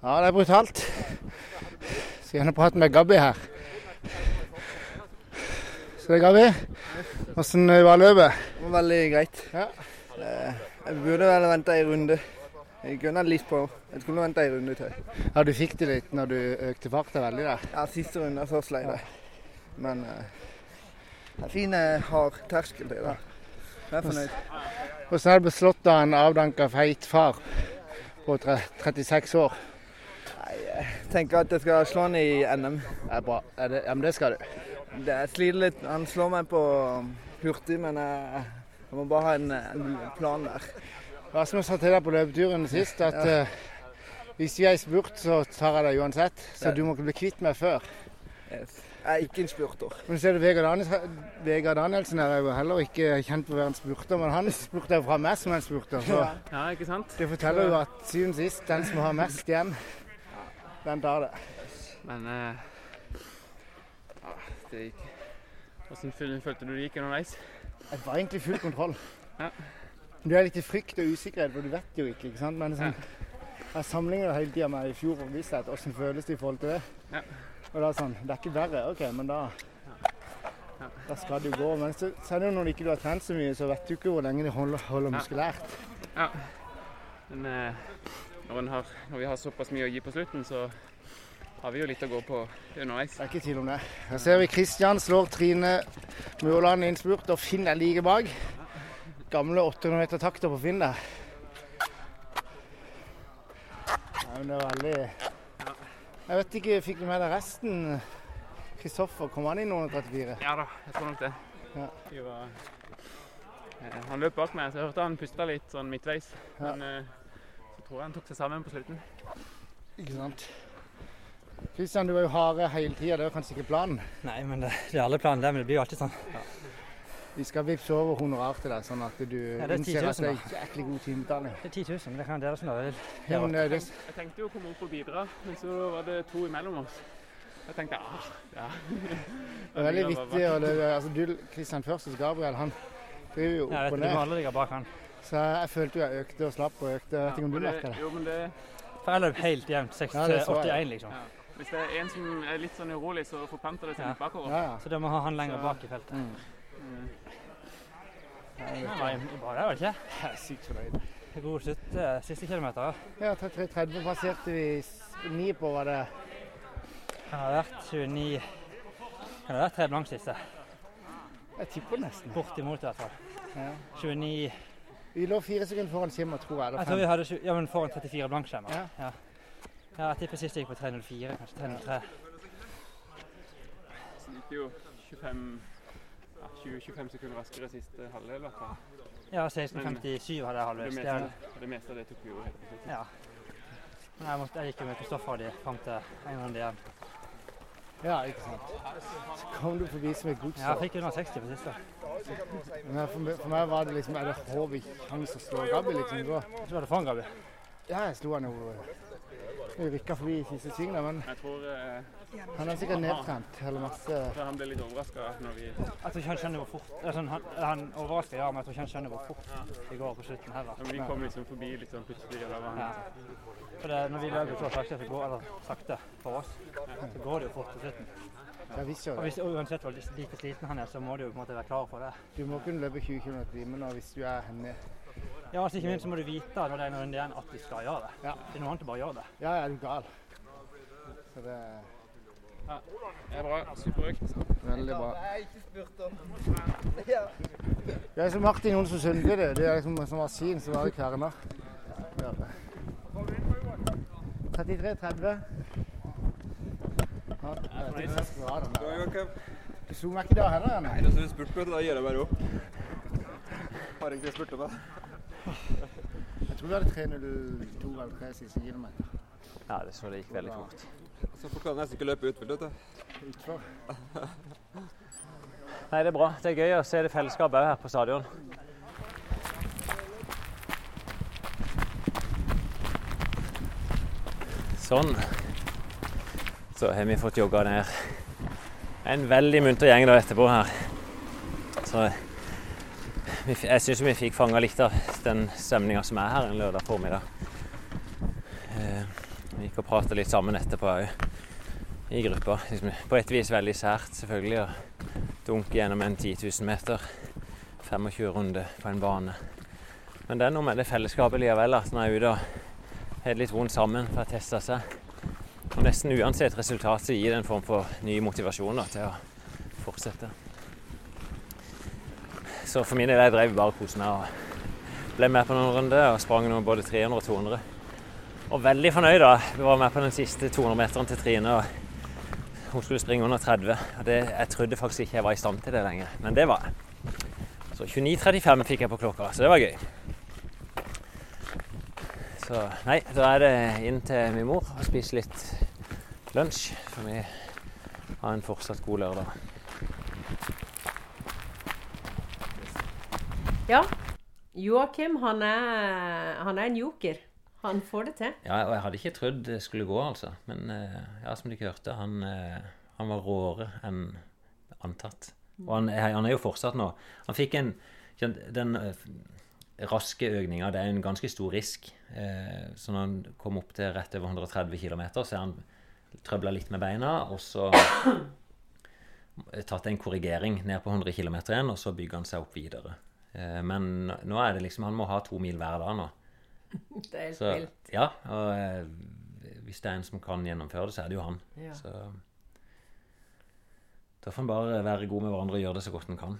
Ja, det er brutalt. Skal gjerne prate med Gabby her. Så det er Gabi. Åssen var løpet? Det var veldig greit. Ja. Eh, Jeg burde vel vente en runde. Jeg kunne litt på. Jeg skulle vente en runde til. Ja, du fikk det litt når du økte farta veldig der. Ja, siste runde så sleit jeg. Men eh, det er fin, hard terskel til det. Jeg er fornøyd. Hvordan er det beslått slått av en avdanka feit far på 36 år? Jeg tenker at jeg skal slå han i NM. Det er bra. Er det, ja, men det skal du. Det jeg sliter litt. Han slår meg på hurtig, men jeg, jeg må bare ha en, en plan der. Hva som jeg sa til deg på løpeturen sist, at eh, hvis vi er i spurt, så tar jeg deg uansett. Så Ja. du må ikke bli kvitt meg før. Yes. Jeg er ikke en spurter. Men ser du det Vegard Danielsen, Vegard Danielsen er jo heller ikke kjent for å være en spurter, men han spurte jo fra meg som en spurter. Så Ja, ikke sant? det forteller jo at syvende sist, den som har mest igjen, den tar det. Men uh, det gikk Åssen følte du det gikk underveis? Det var egentlig full kontroll. Ja. Du er litt i frykt og usikkerhet, for du vet jo ikke. ikke sant? Men sånn, jeg sammenligner det hele tida med i fjor og visshet. Hvordan føles det i forhold til det? Ja. Og da er det sånn, Det er ikke verre. OK, men da da skal det jo gå. Men så, så er det jo når ikke har trent så mye, så vet du ikke hvor lenge det holder, holder Ja. muskulært. Men eh, når, har, når vi har såpass mye å gi på slutten, så har vi jo litt å gå på underveis. Det er ikke tvil om det. Her ser vi Kristian slår Trine Mørland i en og Finn er like bak. Gamle 800 meter takter på Finn der. Ja, men det er veldig Jeg vet ikke, fikk du med deg resten? Kristoffer, kom han inn under 34? Ja da, jeg tror nok det. Ja. Var, eh, han løp bak meg, så jeg hørte han pusta litt sånn midtveis. Ja. Men eh, så tror jeg han tok seg sammen på slutten. Ikke sant. Kristian, du er jo harde hele tida. Det er kanskje ikke planen. Nei, men det, det er alle planer, der, Men det blir jo alltid sånn. Vi skal vippse over honorar til deg, sånn at du Ja, det er 10 innser 000 at det er jæklig god timebetaling. Det er 10 000, men det kan dere som dere vil. Ja, men jeg, tenkte, Jeg tenkte jo å komme opp og bidra, men så var det to imellom oss. Jeg tenkte ah, ja. det er veldig vittig. Og det, altså, du, Kristian først, og Gabriel, han driver jo Ja, jeg opp og vet, du må ned. ligge bak han. Så jeg følte jo jeg økte og slapp og økte. Jeg vet ikke om du og det- merker det? Jo, men det, For jeg løp helt jevnt. 6 Ja, det til så jeg. 81, liksom. ja. Hvis det er en som er litt sånn urolig, så forplanter det seg Ja. litt bakover. Ja, ja. Så da må ha han lenger Så- bak i feltet. Mm. Det var det var det ikke? Jeg er sykt fornøyd. God slutt eh, siste kilometer. Ja, 3.30 passerte vi s- ni på, var det Kan ha vært 29 Kan ha vært tre blank siste. Jeg tipper nesten. Bortimot i hvert fall. Ja. 29 Vi lå fire sekunder foran skjema, tror jeg. Jeg tror vi hadde 20, ja, men foran 34 blank skjema. Ja. Ja. Ja, jeg tipper sist jeg gikk på 3.04, kanskje 3.03. Så det gikk jo 25 ja, 20-25 sekunder raskere siste halvdel. i hvert fall. Ja, 16.57 hadde jeg halvveis. Det meste, det meste av det tok vi jo helt på slutten. ja. Men jeg, måtte, jeg gikk jo med Kristoffer og de fram til en runde igjen. Ja, ikke sant. Så kom du forbi som et gods. Ja, jeg fikk 160 på siste. Men for, meg- for meg var det liksom Er det Håvik han som slår Gabby, liksom? Så, Så var det foran, Gabby? ja, jeg slo han jo Vi rykka forbi i siste sving, men Jeg tror, eh, han er sikkert nedtrent. Eller masse han ble litt overraska når vi Jeg tror ikke han skjønner hvor fort sånn, han, han overrasker, ja, men jeg tror ikke han skjønner hvor fort det går på slutten heller. Men vi kom liksom forbi litt sånn plutselig. og Da var han Ja. For det, når vi løper så sakte, så går, eller sakte for oss, så går det jo fort på slutten. Ja, visste Og hvis, uansett hvor like sliten han er, så må du jo på en måte være klar for det. Du må kunne løpe 20 km i timen hvis du er henne. Ja, altså ikke minst må du vite når det er en runde igjen at du skal gjøre det. Ja. Det er noe annet å bare gjøre det. Ja, ja, du er gal. Så det er Det er bra. Superøkt. veldig bra. Det er som Martin Johnsen Sundby, det. Det er liksom som maskin som har kverner. 33-30. Ja, jeg ikke jeg. Du så meg ikke da heller, Nei, Nei, altså, spurt da gir jeg bare opp. Har egentlig spurt meg. Jeg tror vi hadde 3.02 eller 3 siste kilometer. Ja, det så det gikk veldig fort. Så folk kan nesten ikke løpe utfor, vet du. Utfor. Nei, det er bra. Det er gøy å se det fellesskapet òg her på stadion. Sånn. Så har vi fått jogga ned en veldig munter gjeng da etterpå her. Så jeg syns vi fikk fanga litt av den stemninga som er her en lørdag formiddag. Eh, vi gikk og prata litt sammen etterpå òg, i gruppa. Liksom, på et vis veldig sært, selvfølgelig. å dunke gjennom en 10 000 meter. 25 runder på en bane. Men det er noe med det fellesskapet likevel, at en er ute og har litt vondt sammen for å teste seg. Og nesten uansett resultat så gir det en form for ny motivasjon da, til å fortsette. Så for min del jeg drev bare kosen her og ble med på noen runder og sprang noen både 300 og 200. Og veldig fornøyd da. Vi var med på den siste 200-meteren til Trine. og Hun skulle springe under 30. og det, Jeg trodde faktisk ikke jeg var i stand til det lenger, men det var jeg. Så 29,35 fikk jeg på klokka, så det var gøy. Så nei, da er det inn til min mor og spise litt lunsj. For vi har en fortsatt god lørdag. Ja. Joakim, han er, han er en joker. Han får det til. Ja, og jeg hadde ikke trodd det skulle gå, altså. Men eh, ja, som dere hørte, han, eh, han var råere enn antatt. Og han, er- han er jo fortsatt nå. Han fikk en Den eh, raske økninga, det er en ganske stor risk. Eh, så når han kom opp til rett over 130 km, så er han trøbla litt med beina, og så tatt en korrigering ned på 100 km igjen, og så bygger han seg opp videre. Eh, men nå er det liksom Han må ha to mil hver dag nå. Det er helt Så, vilt. ja, og eh, hvis det er en som kan gjennomføre det, så er det jo han. Ja. Så da får en bare være god med hverandre og gjøre det så godt en kan.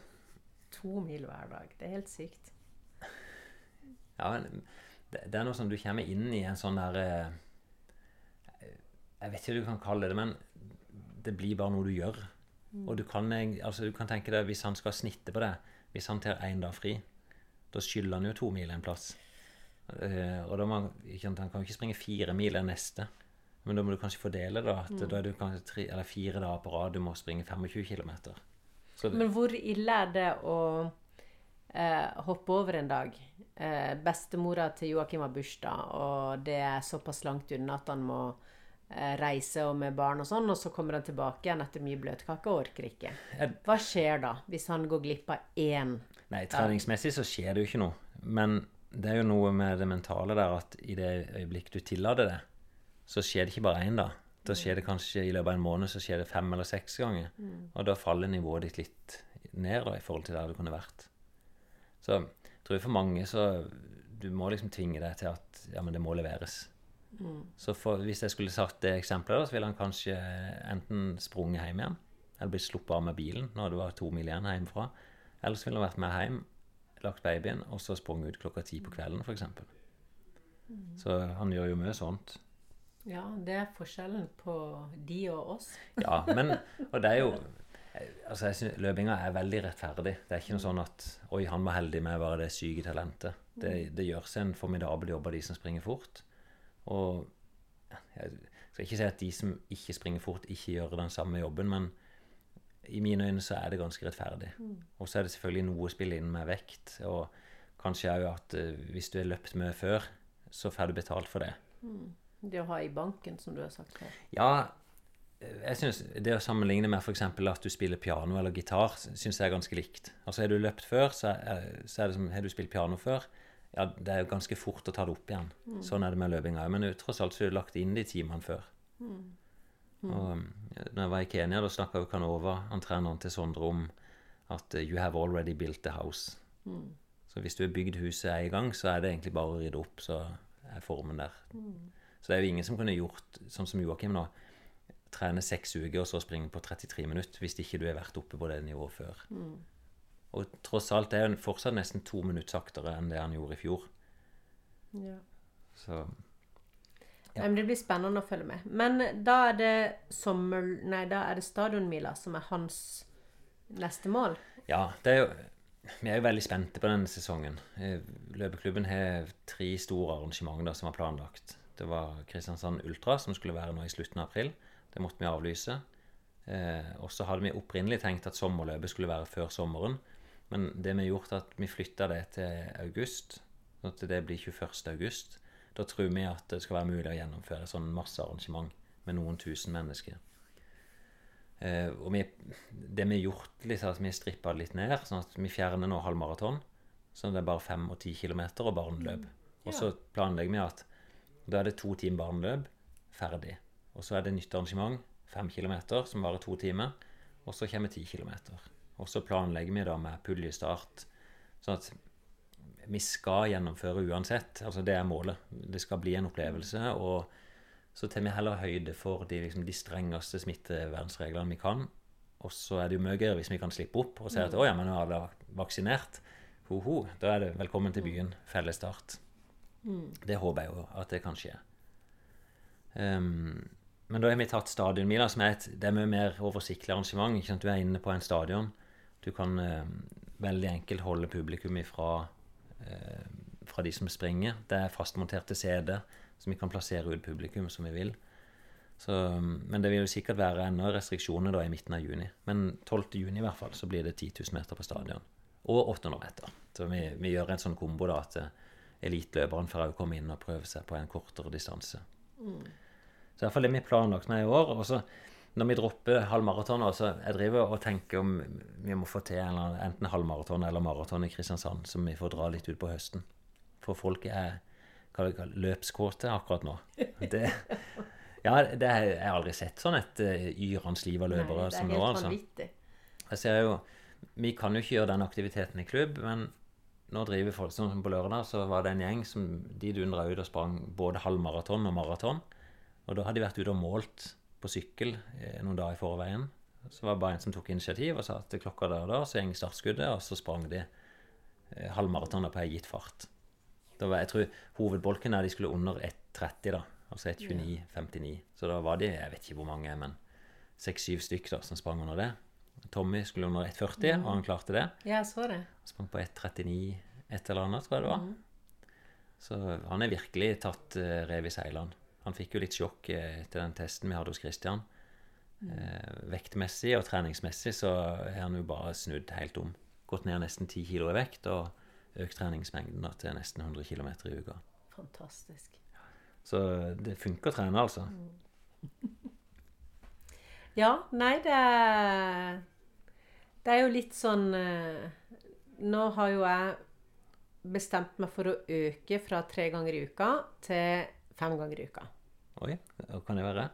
To mil hver dag. Det er helt sykt. Ja, det, er noe som du kommer inn i en sånn der eh, Jeg vet ikke hva du kan kalle det, men det blir bare noe du gjør. Og du kan, altså, du kan tenke deg, hvis han skal snitte på det, hvis han tar én dag fri, da skylder han jo to mil en plass. Eh, og da må han, han kan jo ikke springe fire mil den neste. Men da må du kanskje fordele, da. At Mm. da er du kanskje tre, eller fire dager på rad du må springe 25 km. Men hvor ille er det å eh, hoppe over en dag? Eh, bestemora til Joakim har bursdag, og det er såpass langt unna at han må reise og med barn og sånn, og så kommer han tilbake igjen etter mye bløtkake og orker ikke. Hva skjer da, hvis han går glipp av én? Nei, treningsmessig så skjer det jo ikke noe. Men det er jo noe med det mentale der at i det øyeblikk du tillater det, så skjer det ikke bare én, da. Da skjer det kanskje i løpet av en måned så skjer det fem eller seks ganger. Og da faller nivået ditt litt ned da, i forhold til der det kunne vært. Så jeg tror for mange så Du må liksom tvinge deg til at ja, men det må leveres. Så for, hvis jeg skulle sagt det eksempelet, så ville han kanskje enten sprunget hjem igjen, eller blitt sluppet av med bilen når det var to mil igjen hjemmefra. Eller så ville han vært med hjem, lagt babyen, og så sprunget ut klokka ti på kvelden, f.eks. Så han gjør jo mye sånt. Ja, det er forskjellen på de og oss. Ja, men Og det er jo Altså, jeg synes Løpinga er veldig rettferdig. Det er ikke noe sånn at Oi, han var heldig med å være det syke talentet. Det, det gjøres en formidabel jobb av de som springer fort. Og jeg skal ikke si at de som ikke springer fort, ikke gjør den samme jobben, men i mine øyne så er det ganske rettferdig. Og så er det selvfølgelig noe å spille inn med vekt. Og kanskje òg at eh, hvis du har løpt mye før, så får du betalt for det. Det å ha i banken, som du har sagt før. Ja, jeg synes det å sammenligne med f.eks. at du spiller piano eller gitar, syns jeg er ganske likt. Altså Har du løpt før, så er, så er det som Har du spilt piano før? Ja, det er jo ganske fort å ta det opp igjen. Sånn er det med løpinga. Men tross alt så er du lagt inn de timene før. Og når jeg var i Kenya, da snakka jo Kanova, han treneren til Sondre, om at eh, you have already built the house. Så hvis du har bygd huset er i gang, så er det egentlig bare å rydde opp, så er formen der. Så det er jo ingen som kunne gjort sånn som Joakim nå. Trene seks uker og så springe på 33 minutter hvis ikke du har vært oppe på det nivået før. Og tross alt er han fortsatt nesten to minutter saktere enn det han gjorde i fjor. Ja. Så ja. men Det blir spennende å følge med. Men da er det sommer... Nei, da er det stadionmila som er hans neste mål. ja, det er jo Vi er jo veldig spente på denne sesongen. Eh, Løpeklubben har tre store arrangementer da, som var planlagt. Det var Kristiansand Ultra, som skulle være nå i slutten av april. Det måtte vi avlyse. Eh, og så hadde vi opprinnelig tenkt at sommerløpet skulle være før sommeren. Men det vi har gjort, er at vi flytta det til august. Sånn at det blir 21. august. Da tror vi at det skal være mulig å gjennomføre sånn massearrangement med noen tusen mennesker. Eh, og vi, det vi har gjort, litt, er at vi har strippa litt ned, sånn at vi fjerner nå halvmaraton. Så det er bare fem og ti kilometer og barneløp. Og så planlegger vi at da er det to timer barneløp ferdig. Og så er det nytt arrangement, fem kilometer, som varer to timer. Og så kommer ti kilometer. Og så planlegger vi da med puljestart. Sånn at vi skal gjennomføre uansett. Altså det er målet. Det skal bli en opplevelse. Og så tar vi heller høyde for de, liksom, de strengeste smittevernreglene vi kan. Og så er det jo mye gøyere hvis vi kan slippe opp og si at å ja, men nå er alle vaksinert. Ho-ho, da er det velkommen til byen. Felles start. Det håper jeg jo at det kan skje. Um, men da har vi tatt stadionmila, som er et det er mye mer oversiktlig arrangement. Du er inne på en stadion. Du kan eh, veldig enkelt holde publikum ifra eh, fra de som springer. Det er fastmonterte CD som vi kan plassere ut publikum som vi vil. Så, men det vil jo sikkert være enda restriksjoner da i midten av juni. Men 12. juni i hvert fall så blir det 10 000 meter på stadion. Og 800 meter. Så vi, vi gjør en sånn kombo da at eh, eliteløperen får også komme inn og prøve seg på en kortere distanse. Så i hvert fall det vi planlagt med i år. Og så når vi dropper halvmaraton, altså, jeg driver og tenker om vi må få til en eller enten halvmaraton eller maraton i Kristiansand, som vi får dra litt ut på høsten. For folk er løpskåte akkurat nå. Det, ja, det har jeg aldri sett sånn et uh, yrende liv av løpere Nei, er som nå, altså. Jeg ser jo Vi kan jo ikke gjøre den aktiviteten i klubb, men nå driver folk sånn som på lørdag, så var det en gjeng som de dundra ut og sprang både halvmaraton og maraton. Og da hadde de vært ute og målt på sykkel eh, noen dager i forveien. Så var det bare en som tok initiativ og sa at klokka der og da så gjeng startskuddet, og så sprang de eh, halvmaratoner på ei gitt fart. Da var, jeg tror hovedbolken der de skulle under 1,30, da. Altså 1,29,59. Så da var de, jeg vet ikke hvor mange, men seks-syv stykk da, som sprang under det. Tommy skulle under 1,40, og han klarte det. Ja, jeg så det. Sprang på 1,39 et eller annet, tror jeg det var. Så han er virkelig tatt uh, rev i seilene. Han fikk jo litt sjokk eh, etter den testen vi hadde hos Christian. Eh, vektmessig og treningsmessig så har han jo bare snudd helt om. Gått ned nesten 10 kilo i vekt og økt treningsmengden til nesten 100 km i uka. Fantastisk. Så det funker å trene, altså. Ja, nei, det er Det er jo litt sånn eh, Nå har jo jeg bestemt meg for å øke fra tre ganger i uka til fem ganger i uka. Oi, Og kan det være?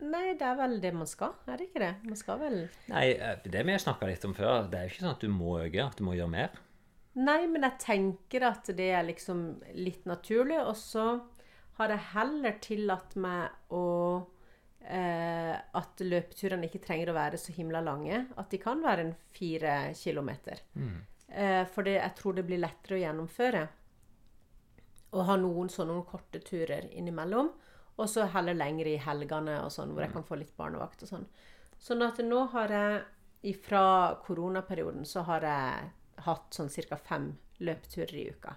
Nei, det er vel det man skal, er det ikke det? Man skal vel Nei, eh, det vi har snakka litt om før, det er jo ikke sånn at du må øke, at du må gjøre mer. Nei, men jeg tenker at det er liksom litt naturlig. Og så har jeg heller tillatt meg å eh, At løpeturene ikke trenger å være så himla lange. At de kan være en fire kilometer. Eh, for det, jeg tror det blir lettere å gjennomføre. Og ha noen sånne noen korte turer innimellom. Og så heller lengre i helgene og sånn, hvor jeg kan få litt barnevakt og sånn. Sånn at nå har jeg Fra koronaperioden så har jeg hatt sånn ca. fem løpeturer i uka.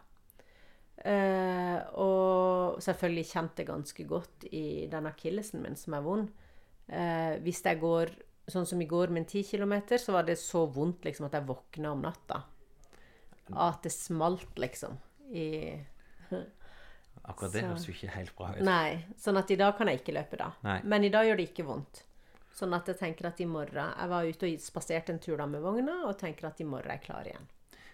Eh, og selvfølgelig kjent det ganske godt i den akillesen min som er vond. Eh, hvis jeg går sånn som i går med en 10 km, så var det så vondt liksom at jeg våkna om natta. At det smalt, liksom. I Akkurat det Så- høres jo ikke helt bra ut. Nei. Sånn at i dag kan jeg ikke løpe, da. Nei. Men i dag gjør det ikke vondt. Sånn at jeg tenker at i morgen Jeg var ute og spaserte en tur da med vogna, og tenker at i morgen er jeg klar igjen.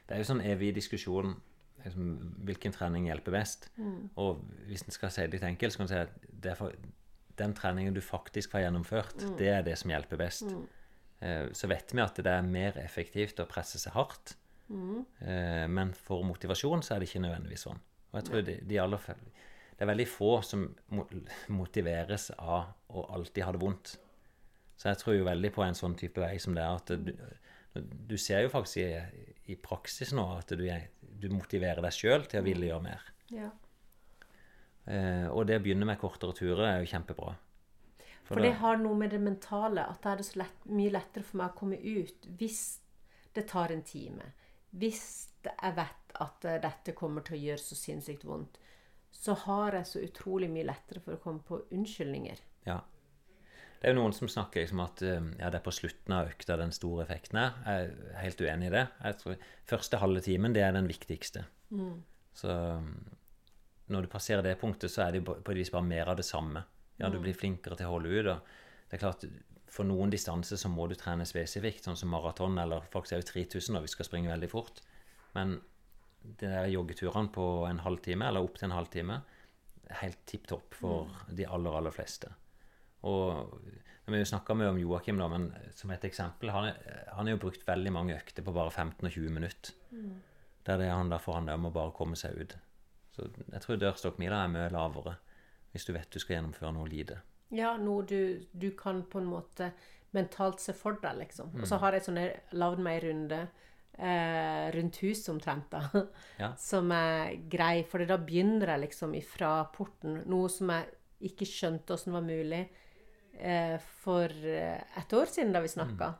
Det er jo sånn evig diskusjon liksom, hvilken trening hjelper best. Og hvis en skal si det litt enkelt, så kan en si at det er for, den treningen du faktisk har gjennomført, det er det som hjelper best. Mm. så vet vi at det er mer effektivt å presse seg hardt. Mm. men for motivasjon så er det ikke nødvendigvis sånn. Og jeg tror de, de aller, det er veldig få som motiveres av å alltid ha det vondt. Så jeg tror jo veldig på en sånn type vei som det er at du, du ser jo faktisk i, i praksis nå at du, du motiverer deg sjøl til å ville gjøre mer. Ja. Eh, og det å begynne med kortere turer er jo kjempebra. For det har noe med det mentale at da er det så lett, mye lettere for meg å komme ut hvis det tar en time. Hvis det- jeg vet at eh, dette kommer til å gjøre så sinnssykt vondt, så har jeg så utrolig mye lettere for å komme på unnskyldninger. Ja. Det er jo noen som snakker liksom at eh, ja, det er på slutten av økta den store effekten er. Jeg er helt uenig i det. Jeg tror Første halve timen det er den viktigste. Så um, når du passerer det punktet, så er det på på et vis bare mer av det samme. Ja, du blir flinkere til å holde ut. Og det er klart, for noen distanser så må du trene spesifikt, sånn som maraton, eller faktisk er jo 3000 når vi skal springe veldig fort. Men de der joggeturene på en halvtime, eller opp til en halvtime, er helt tipp topp for de aller, aller fleste. Og vi snakka mye om Joakim, da, men som et eksempel Han han har jo brukt veldig mange økter på bare 15 og 20 minutter. Der det han derfor får han det om å bare komme seg ut. Så jeg tror dørstokkmila er mye lavere hvis du vet du skal gjennomføre noe lite. Ja, noe du, du kan på en måte mentalt se for deg, liksom. Og så har jeg sånne, lagd meg en runde eh, rundt huset omtrent, da. Ja. Som er grei, for da begynner jeg liksom ifra porten. Noe som jeg ikke skjønte åssen var mulig eh, for eh, et år siden, da vi snakka.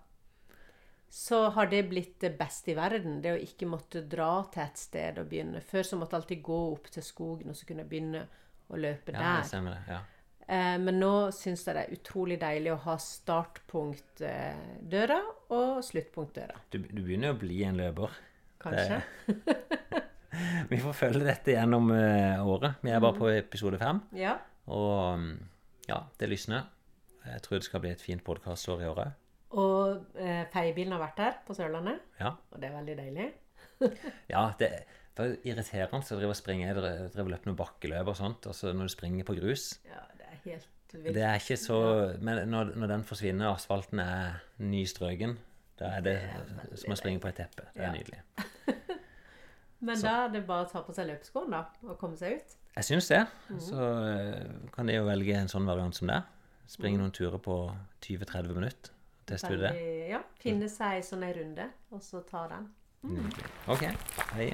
Så har det blitt det beste i verden, det å ikke måtte dra til et sted og begynne. Før så måtte jeg alltid gå opp til skogen, og så kunne jeg begynne å løpe Ja, der. det stemmer ja. Eh, men nå syns jeg det er utrolig deilig å ha startpunkt eh, og sluttpunkt døra. Du, du begynner å bli en løper. Kanskje. Vi får følge dette gjennom eh, året. Vi er bare på episode fem. Ja. Og mm, ja, det lysner. Jeg tror det skal bli et fint podkastår i året. Og eh, feiebilen har vært der på Sørlandet, Ja. og det er veldig deilig. ja, det det er irriterende å drive og springe. Jeg driver og løper noen bakkeløp og sånt. Og så når du springer på grus Ja, helt vilt. Det er ikke så Men når, når den forsvinner, asfalten er nystrøken, da er det som å springe på et teppe. Det er Ja. nydelig. Men da er det bare å ta på seg løpeskoene da, og komme seg ut. Jeg syns det. Så eh, kan de jo velge en sånn variant som det. Springe noen turer på 20-30 minutter. Teste ut det. Ja, finne seg sånn en runde, og så ta den. Mm. OK. Hei.